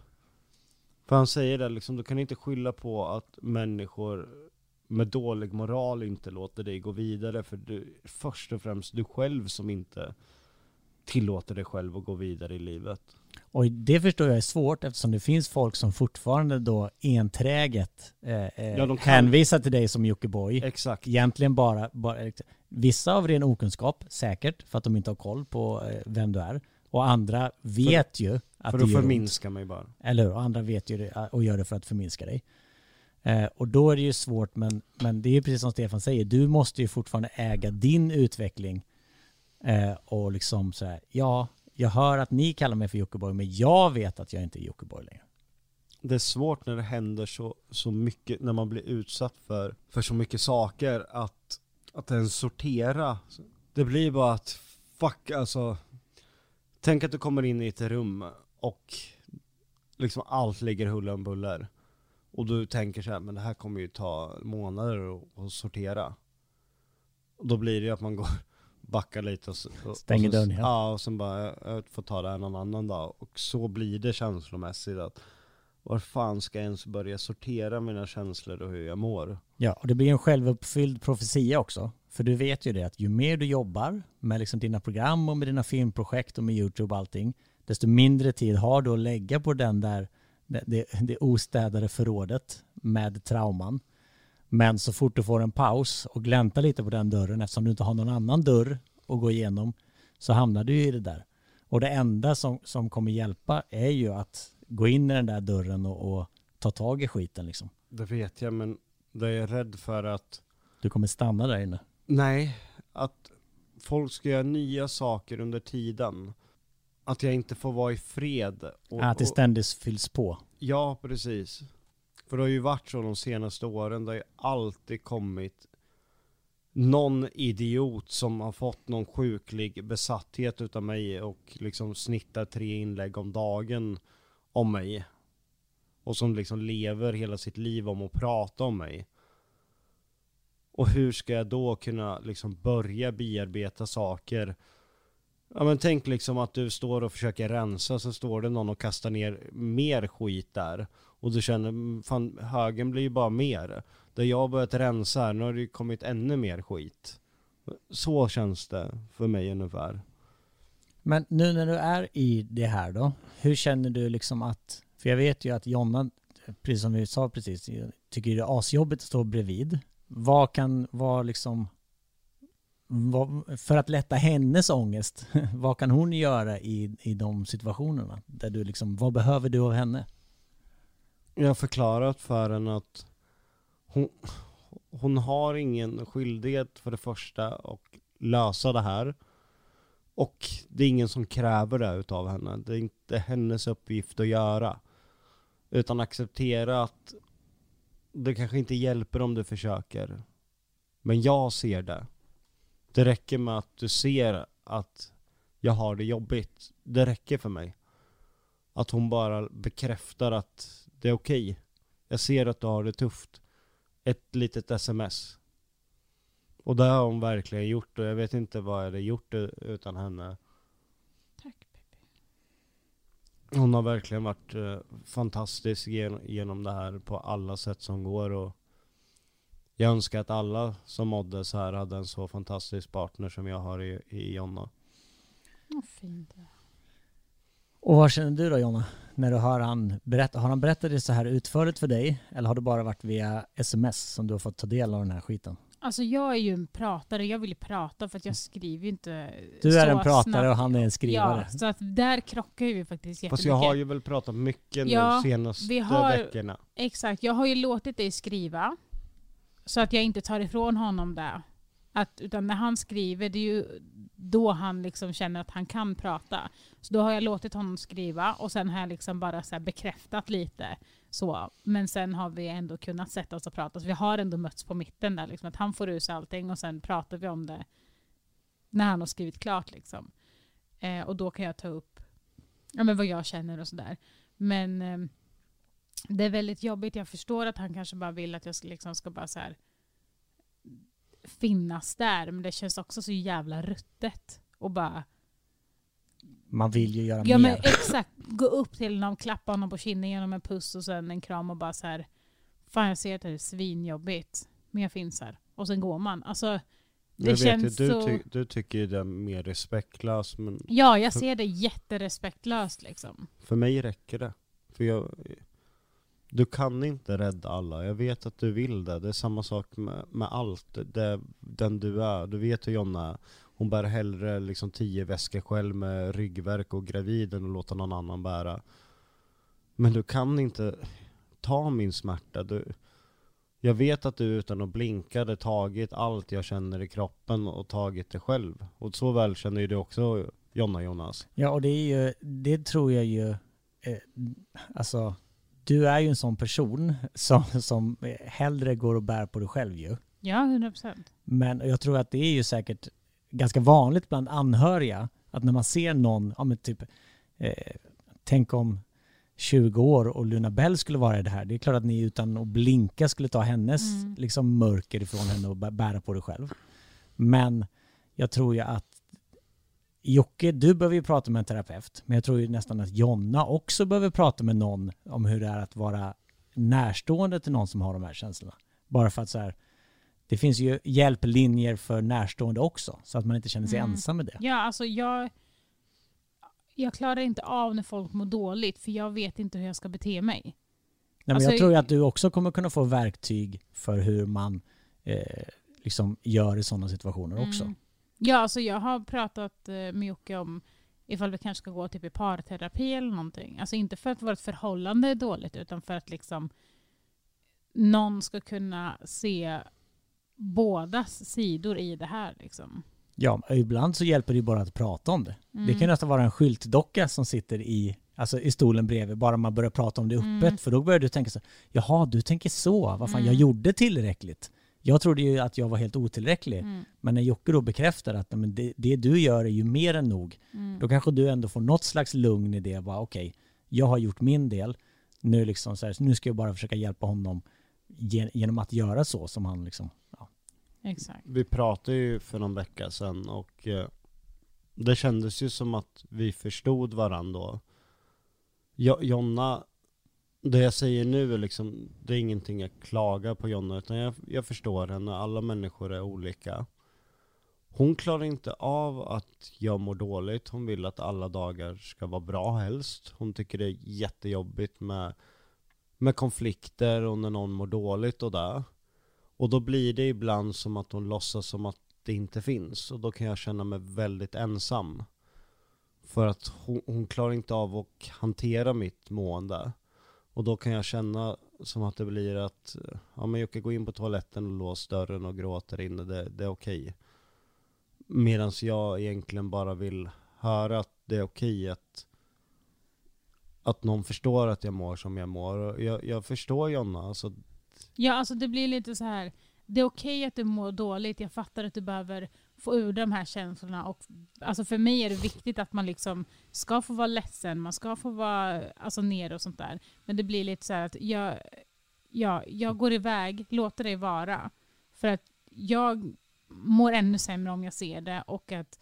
För han säger det liksom, du kan inte skylla på att människor med dålig moral inte låter dig gå vidare, för du, först och främst du själv som inte tillåter dig själv att gå vidare i livet. Och det förstår jag är svårt eftersom det finns folk som fortfarande då enträget eh, eh, Ja, kan- hänvisar till dig som Jockiboi. Exakt. Egentligen bara, bara, vissa av ren okunskap säkert för att de inte har koll på eh, vem du är. Och andra vet ju att För att förminska mig bara. Eller hur? Och andra vet ju det eh, och gör det för att förminska dig. Eh, och då är det ju svårt, men, men det är ju precis som Stefan säger, du måste ju fortfarande äga din utveckling. Eh, och liksom så här, ja, jag hör att ni kallar mig för Jockiboi, men jag vet att jag inte är Jockiboi längre. Det är svårt när det händer så, så mycket, när man blir utsatt för, för så mycket saker att, att ens sortera. Det blir bara att, fuck alltså. Tänk att du kommer in i ett rum och liksom allt ligger huller om buller. Och du tänker så här, men det här kommer ju ta månader att, sortera. Och då blir det ju att man går, backar lite och, och Stänger och så, dörren, ja. Ja, och sen bara, jag får ta det här någon annan dag. Och så blir det känslomässigt att var fan ska jag ens börja sortera mina känslor och hur jag mår? Ja, och det blir en självuppfylld profetia också. För du vet ju det att ju mer du jobbar med liksom dina program och med dina filmprojekt och med YouTube och allting, desto mindre tid har du att lägga på den där, det, det, det ostädade förrådet med trauman. Men så fort du får en paus och glänta lite på den dörren eftersom du inte har någon annan dörr att gå igenom så hamnar du i det där. Och det enda som, som kommer hjälpa är ju att gå in i den där dörren och, och ta tag i skiten liksom. Det vet jag, men det är jag rädd för att, Du kommer stanna där inne. nej, att folk ska göra nya saker under tiden. Att jag inte får vara i fred. Och, Att det ständigt fylls på. ja, precis. För det har ju varit så de senaste åren, det har ju alltid kommit någon idiot som har fått någon sjuklig besatthet utav mig och liksom snittar tre inlägg om dagen om mig. Och som liksom lever hela sitt liv om att prata om mig. Och hur ska jag då kunna liksom börja bearbeta saker? Ja men tänk liksom att du står och försöker rensa så står det någon och kastar ner mer skit där. Och du känner, mm, fan högen blir ju bara mer. Där jag har börjat rensa här, nu har det ju kommit ännu mer skit. Så känns det för mig ungefär. Men nu när du är i det här då, hur känner du liksom att, för jag vet ju att Jonna precis som vi sa precis, tycker det är asjobbigt att stå bredvid. Vad kan vara liksom, vad, för att lätta hennes ångest, vad kan hon göra i, i de situationerna? Där du liksom, vad behöver du av henne? Jag har förklarat för henne att hon, hon har ingen skyldighet för det första och lösa det här. Och det är ingen som kräver det utav henne. Det är inte hennes uppgift att göra. Utan acceptera att det kanske inte hjälper om du försöker. Men jag ser det. Det räcker med att du ser att jag har det jobbigt. Det räcker för mig. Att hon bara bekräftar att det är okej. Jag ser att du har det tufft. Ett litet sms. Och det har hon verkligen gjort och jag vet inte vad jag hade gjort utan henne. Tack baby. Hon har verkligen varit eh, fantastisk gen- genom det här på alla sätt som går och jag önskar att alla som mådde så här hade en så fantastisk partner som jag har i, i Jonna. Vad fint det. Och vad känner du då Jonna? När du hör han berätta, har han berättat det så här utförligt för dig? Eller har det bara varit via sms som du har fått ta del av den här skiten? Alltså jag är ju en pratare, jag vill ju prata för att jag skriver ju inte Du är så en pratare snabbt. och han är en skrivare. Ja, så att där krockar vi faktiskt jättemycket. Fast jag har ju väl pratat mycket nu Ja, senaste vi har- veckorna. Exakt, jag har ju låtit dig skriva. Så att jag inte tar ifrån honom det. Att, utan när han skriver, det är ju då han liksom känner att han kan prata. Så då har jag låtit honom skriva och sen har jag liksom bara så här bekräftat lite. Så. Men sen har vi ändå kunnat sätta oss och prata. Så vi har ändå mötts på mitten där. Liksom, att han får ur sig allting och sen pratar vi om det när han har skrivit klart. Liksom. Eh, och då kan jag ta upp ja, men vad jag känner och sådär. Men eh, det är väldigt jobbigt. Jag förstår att han kanske bara vill att jag liksom ska bara så här finnas där. Men det känns också så jävla ruttet. Och bara, Man vill ju göra ja mer. men exakt, gå upp till honom, klappa honom på kinden genom en puss och sen en kram och bara så här. Fan jag ser att det är svinjobbigt. Men jag finns här. Och sen går man. Alltså, det Jag vet känns du, så... ty- du tycker ju det är mer respektlöst men Ja, jag ser det jätterespektlöst liksom. För mig räcker det. För jag, du kan inte rädda alla. Jag vet att du vill det. Det är samma sak med, med allt. Det, den du är. Du vet hur Jonna är. Hon bär hellre liksom tio väskor själv med ryggverk och gravid än att låta någon annan bära. Men du kan inte ta min smärta. Du, jag vet att du utan att blinka hade tagit allt jag känner i kroppen och tagit det själv. Och så väl känner ju du också Jonna Jonas. Ja, och det är ju, det tror jag ju, eh, alltså, du är ju en sån person som, som hellre går och bär på dig själv ju. Ja, 100 procent. Men jag tror att det är ju säkert ganska vanligt bland anhöriga att när man ser någon, ja men typ, eh, tänk om 20 år och Luna Bell skulle vara i det här. Det är klart att ni utan att blinka skulle ta hennes Mm. liksom mörker ifrån henne och bä- bära på det själv. Men jag tror ju att Jocke, du behöver ju prata med en terapeut, men jag tror ju nästan att Jonna också behöver prata med någon om hur det är att vara närstående till någon som har de här känslorna. Bara för att så här, det finns ju hjälplinjer för närstående också, så att man inte känner sig Mm. ensam med det. Ja, alltså jag... Jag klarar inte av när folk mår dåligt för jag vet inte hur jag ska bete mig. Nej, men Alltså, jag tror ju att du också kommer kunna få verktyg för hur man eh, liksom gör i sådana situationer också. Mm. Ja, alltså jag har pratat eh, med Jocke om ifall vi kanske ska gå typ i parterapi eller någonting. Alltså inte för att vårt förhållande är dåligt utan för att liksom någon ska kunna se bådas sidor i det här. Liksom. Ja, ibland så hjälper det ju bara att prata om det. Mm. Det kan nästan vara en skyltdocka som sitter i, alltså i stolen bredvid, bara man börjar prata om det öppet. Mm. För då börjar du tänka så jaha, du tänker så, vad fan, jag Mm. gjorde tillräckligt. Jag trodde ju att jag var helt otillräcklig. Mm. Men när Jocke då bekräftar att men det, det du gör är ju mer än nog, Mm. då kanske du ändå får något slags lugn i det. Okej, jag har gjort min del. Nu, liksom så här, nu ska jag bara försöka hjälpa honom ge- genom att göra så som han liksom, ja. Exakt. Vi pratade ju för någon vecka sedan och eh, det kändes ju som att vi förstod varandra då. Jo, Jonna, det jag säger nu är liksom, det är ingenting jag klagar på Jonna utan jag, jag förstår henne, alla människor är olika. Hon klarar inte av att jag mår dåligt, hon vill att alla dagar ska vara bra helst. Hon tycker det är jättejobbigt med med konflikter och när någon mår dåligt och där. Och då blir det ibland som att hon låtsas som att det inte finns och då kan jag känna mig väldigt ensam. För att hon, hon klarar inte av att hantera mitt mående. Och då kan jag känna som att det blir att, ja men Jocke gå in på toaletten och lås dörren och gråter inne, det, det är okej. Medan jag egentligen bara vill höra att det är okej att att någon förstår att jag mår som jag mår. Och Jag, jag förstår Jonna, alltså, Ja, alltså det blir lite så här. Det är okej att du mår dåligt. Jag fattar att du behöver få ur de här känslorna. Och, alltså för mig är det viktigt att man liksom ska få vara ledsen. Man ska få vara alltså, nere och sånt där. Men det blir lite så här att jag, ja, jag går iväg, låter dig vara. För att jag mår ännu sämre om jag ser det. Och att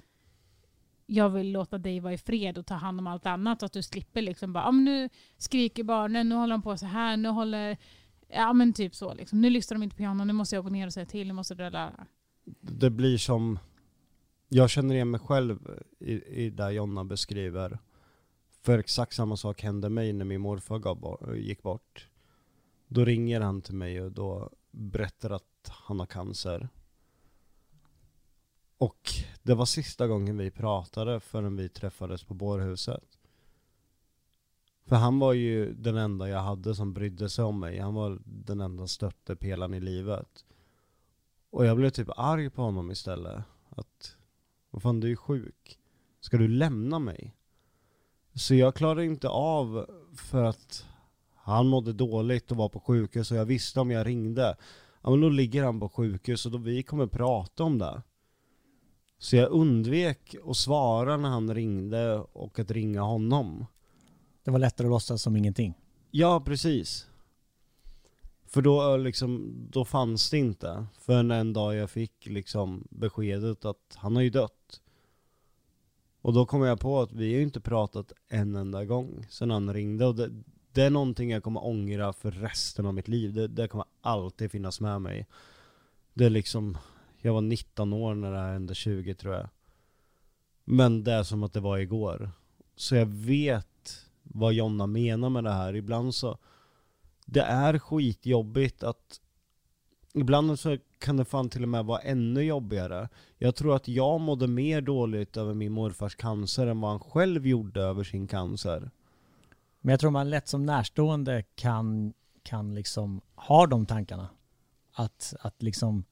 jag vill låta dig vara i fred och ta hand om allt annat. Så att du slipper liksom bara, ah, men nu skriker barnen, nu håller de på så här, nu håller Ja men typ så liksom. Nu lyssnar de inte på piano, nu måste jag gå ner och säga till, nu måste du la det blir som jag känner igen mig själv i, i det Jonna beskriver. För exakt samma sak hände mig när min morfar gav, gick bort. Då ringer han till mig och då berättar att han har cancer. Och det var sista gången vi pratade förrän vi träffades på bårhuset. För han var ju den enda jag hade som brydde sig om mig. Han var den enda stöttepelaren i livet. Och jag blev typ arg på honom istället. Att, vad fan du är ju sjuk. Ska du lämna mig? Så jag klarade inte av för att han mådde dåligt och var på sjukhus och jag visste om jag ringde. Ja men då ligger han på sjukhus och då vi kommer prata om det. Så jag undvek att svara när han ringde och att ringa honom. Det var lättare att låtsas som ingenting. Ja, precis. För då liksom, då fanns det inte. Förrän en dag jag fick liksom beskedet att han har ju dött. Och då kom jag på att vi har ju inte pratat en enda gång sen han ringde och det, det är någonting jag kommer ångra för resten av mitt liv. Det, det kommer alltid finnas med mig. Det är liksom, jag var 19 år när det här hände, 20 tror jag. Men det är som att det var igår. Så jag vet vad Jonna menar med det här. Ibland så det är skitjobbigt att Ibland så kan det fan till och med vara ännu jobbigare Jag tror att jag mådde mer dåligt över min morfars cancer än vad han själv gjorde över sin cancer Men jag tror man lätt som närstående kan, kan liksom ha de tankarna. Att, att liksom,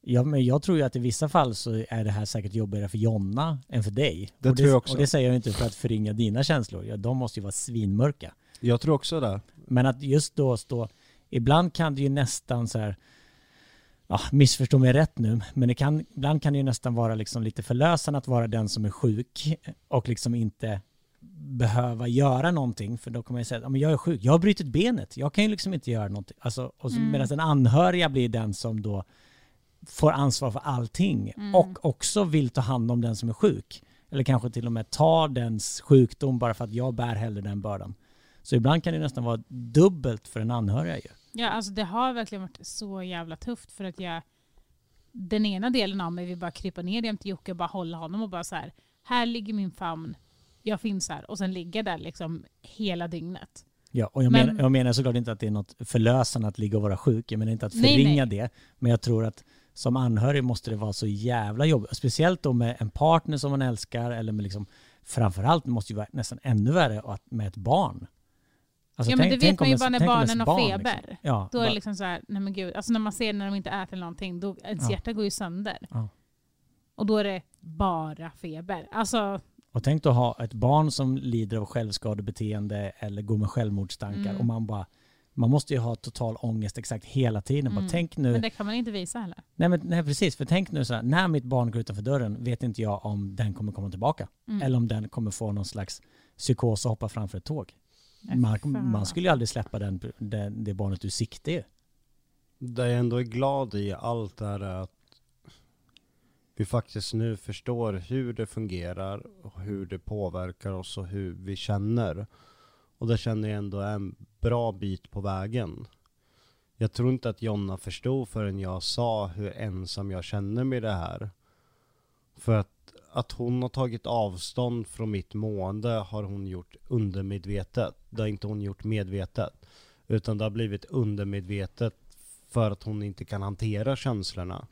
ja, men jag tror ju att i vissa fall så är det här säkert jobbigare för Jonna än för dig. Det och tror jag också. Och det säger jag inte för att förringa dina känslor. Ja, de måste ju vara svinmörka. Jag tror också det Men att just då stå, ibland kan det ju nästan så här, ja, missförstå mig rätt nu, men det kan, ibland kan det ju nästan vara liksom lite förlösande att vara den som är sjuk och liksom inte behöva göra någonting, för då kommer jag säga att ja, jag är sjuk, jag har brutit benet, jag kan ju liksom inte göra någonting. Alltså, och så, Mm. Medan den anhöriga blir den som då får ansvar för allting Mm. och också vill ta hand om den som är sjuk. Eller kanske till och med ta dens sjukdom bara för att jag bär hellre den bördan. Så ibland kan det nästan vara dubbelt för en anhöriga ju. Ja, alltså det har verkligen varit så jävla tufft för att jag den ena delen av mig vill bara krypa ner jämte Jocke och bara hålla honom och bara så här. Här ligger min famn. Jag finns här. Och sen ligga där liksom hela dygnet. Ja, och jag, Men- menar, jag menar såklart inte att det är något förlösande att ligga och vara sjuk. Jag menar inte att Nej, förringa nej. det. Men jag tror att som anhörig måste det vara så jävla jobbigt. Speciellt då med en partner som man älskar eller med liksom framförallt måste det vara nästan ännu värre med ett barn. Alltså, ja men tänk- det tänk vet man ju bara när barnen har barn, feber. Liksom. Ja, Då är bara- det liksom så här, nej men gud. Alltså när man ser när de inte äter någonting, då ens Ja. hjärta går ju sönder. Ja. Och då är det bara feber. Alltså, Och tänk att ha ett barn som lider av självskadebeteende eller går med självmordstankar Mm. och man bara man måste ju ha total ångest exakt hela tiden. Bara, Mm. tänk nu, men det kan man inte visa heller. nej, men, nej precis, för tänk nu så här, när mitt barn går utanför dörren vet inte jag om den kommer komma tillbaka. Mm. Eller om den kommer få någon slags psykos och hoppa framför ett tåg. Man, man skulle ju aldrig släppa den, den, det barnet ur sikte ju. Det jag ändå är glad i allt det här är att vi faktiskt nu förstår hur det fungerar och hur det påverkar oss och hur vi känner. Och det känner jag ändå är en bra bit på vägen. Jag tror inte att Jonna förstod förrän jag sa hur ensam jag känner med det här. För att, att hon har tagit avstånd från mitt mående har hon gjort undermedvetet. Det har inte hon gjort medvetet. Utan det har blivit undermedvetet för att hon inte kan hantera känslorna.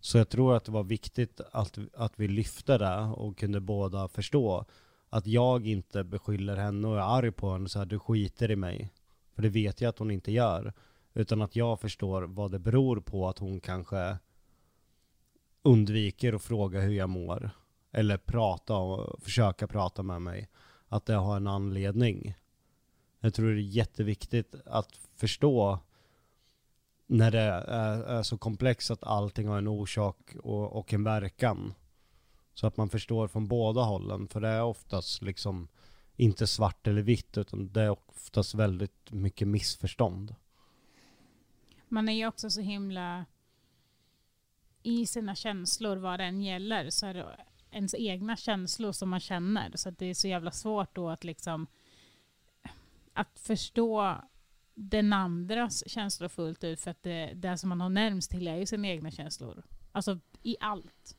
Så jag tror att det var viktigt att, att vi lyfte det och kunde båda förstå att jag inte beskyller henne och är arg på henne så här, du skiter i mig. För det vet jag att hon inte gör. Utan att jag förstår vad det beror på att hon kanske undviker att fråga hur jag mår. Eller prata och försöka prata med mig. Att det har en anledning. Jag tror det är jätteviktigt att förstå när det är, är så komplext att allting har en orsak och, och en verkan. Så att man förstår från båda hållen. För det är oftast liksom inte svart eller vitt utan det är oftast väldigt mycket missförstånd. Man är ju också så himla i sina känslor vad den gäller så är det ens egna känslor som man känner. Så att det är så jävla svårt då att liksom att förstå den andras känslor fullt ut för att det, det som man har närmst till är ju sina egna känslor. Alltså i allt.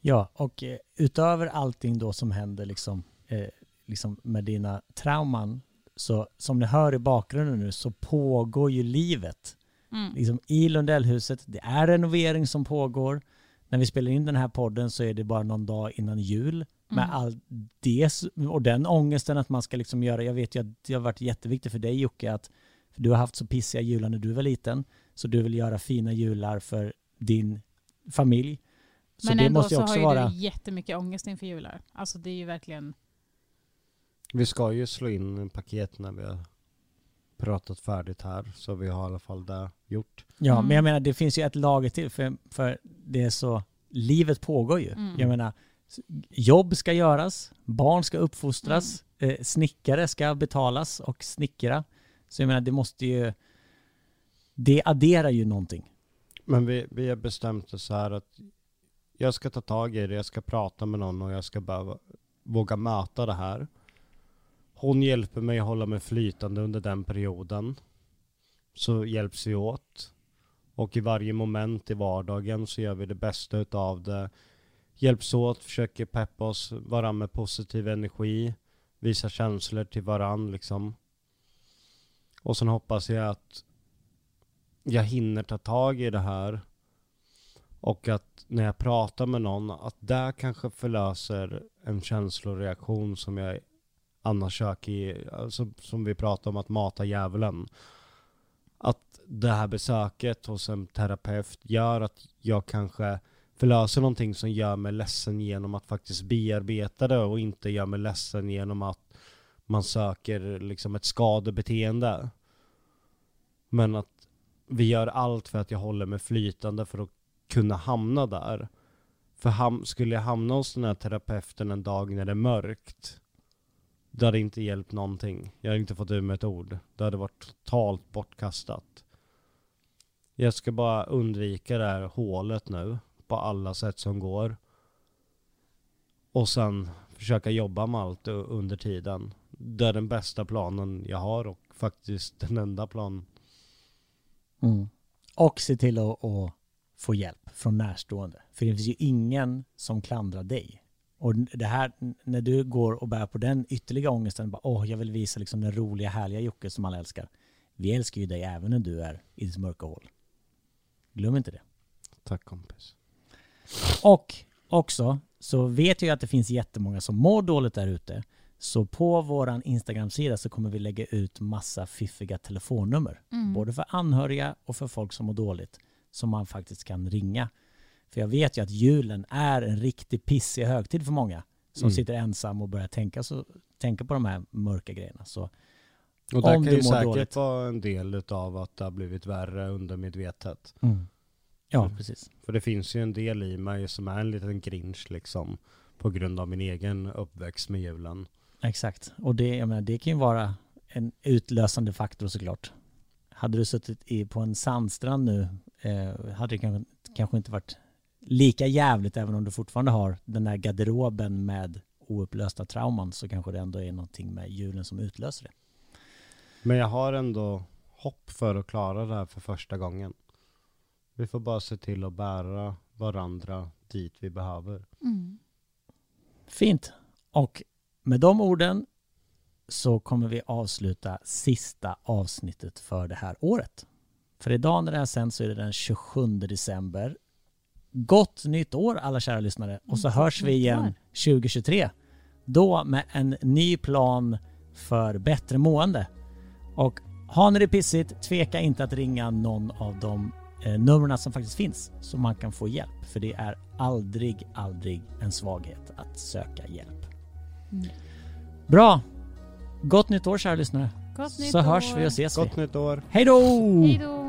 Ja, och eh, utöver allting då som händer liksom, eh, liksom med dina trauman, så som ni hör i bakgrunden nu så pågår ju livet. Mm. Liksom I Lundellhuset, det är renovering som pågår. När vi spelar in den här podden så är det bara någon dag innan jul. Med Mm. all det och den ångesten att man ska liksom göra, jag vet ju att det har varit jätteviktigt för dig Jocke att för du har haft så pissiga jular när du var liten, så du vill göra fina jular för din familj. Så Men det ändå måste ju så också har ju vara... du jättemycket ångest inför jular. Alltså det är ju verkligen... Vi ska ju slå in paket när vi har pratat färdigt här. Så vi har i alla fall det gjort. Ja, Mm. men jag menar det finns ju ett lager till för, för det är så, livet pågår ju. Mm. Jag menar, jobb ska göras, barn ska uppfostras, Mm. eh, snickare ska betalas och snickra. Så jag menar det måste ju, det adderar ju någonting. Men vi, vi har bestämt så här att jag ska ta tag i det, jag ska prata med någon och jag ska bara våga möta det här. Hon hjälper mig att hålla mig flytande under den perioden. Så hjälps vi åt. Och i varje moment i vardagen så gör vi det bästa utav det. Hjälps åt, försöker peppa oss, varann med positiv energi. Visa känslor till varann liksom. Och sen hoppas jag att jag hinner ta tag i det här. Och att när jag pratar med någon, att det kanske förlöser en känsloreaktion som jag annars söker i, alltså, som vi pratade om att mata djävulen. Att det här besöket hos en terapeut gör att jag kanske förlöser någonting som gör mig ledsen genom att faktiskt bearbeta det och inte gör mig ledsen genom att man söker liksom ett skadebeteende. Men att vi gör allt för att jag håller mig flytande för att kunna hamna där. För ham- skulle jag hamna hos den här terapeuten en dag när det är mörkt, det hade inte hjälpt någonting. Jag hade inte fått ur mig ett ord. Det hade varit totalt bortkastat. Jag ska bara undvika det här hålet nu på alla sätt som går. Och sen försöka jobba med allt under tiden. Det är den bästa planen jag har och faktiskt den enda planen. Mm. Och se till att, att få hjälp från närstående. För det finns ju ingen som klandrar dig. Och det här, när du går och bär på den ytterligare ångesten, bara, åh, jag vill visa liksom den roliga, härliga Jocke som alla älskar. Vi älskar ju dig även när du är i ditt mörka hål. Glöm inte det. Tack kompis. Och också så vet jag att det finns jättemånga som mår dåligt där ute. Så på våran Instagram-sida så kommer vi lägga ut massa fiffiga telefonnummer. Mm. Både för anhöriga och för folk som mår dåligt. Som man faktiskt kan ringa. För jag vet ju att julen är en riktig pissig högtid för många. Som Mm. sitter ensam och börjar tänka, så, tänka på de här mörka grejerna. Så Och det kan ju säkert dåligt. vara en del utav att det har blivit värre undermedvetet. ja, Mm. precis. För det finns ju en del i mig som är en liten grinch liksom. På grund av min egen uppväxt med julen. Exakt. Och det, jag menar, det kan ju vara en utlösande faktor såklart. Hade du suttit i, på en sandstrand nu eh, hade det kanske, kanske inte varit lika jävligt även om du fortfarande har den där garderoben med oupplösta trauman så kanske det ändå är någonting med julen som utlöser det. Men jag har ändå hopp för att klara det här för första gången. Vi får bara se till att bära varandra dit vi behöver. Mm. Fint. Och med de orden så kommer vi avsluta sista avsnittet för det här året. För idag när det här sänds så är det den 27 december. Gott nytt år alla kära lyssnare och så Gott hörs vi igen år. 2023. Då med en ny plan för bättre mående. Och har ni det pissigt, tveka inte att ringa någon av de eh, numren som faktiskt finns så man kan få hjälp. För det är aldrig, aldrig en svaghet att söka hjälp. Mm. Bra! Gott nytt år kära lyssnare. Gott nytt Så hörs år. vi och ses vi. Gott nytt år. Hej då! Hej då!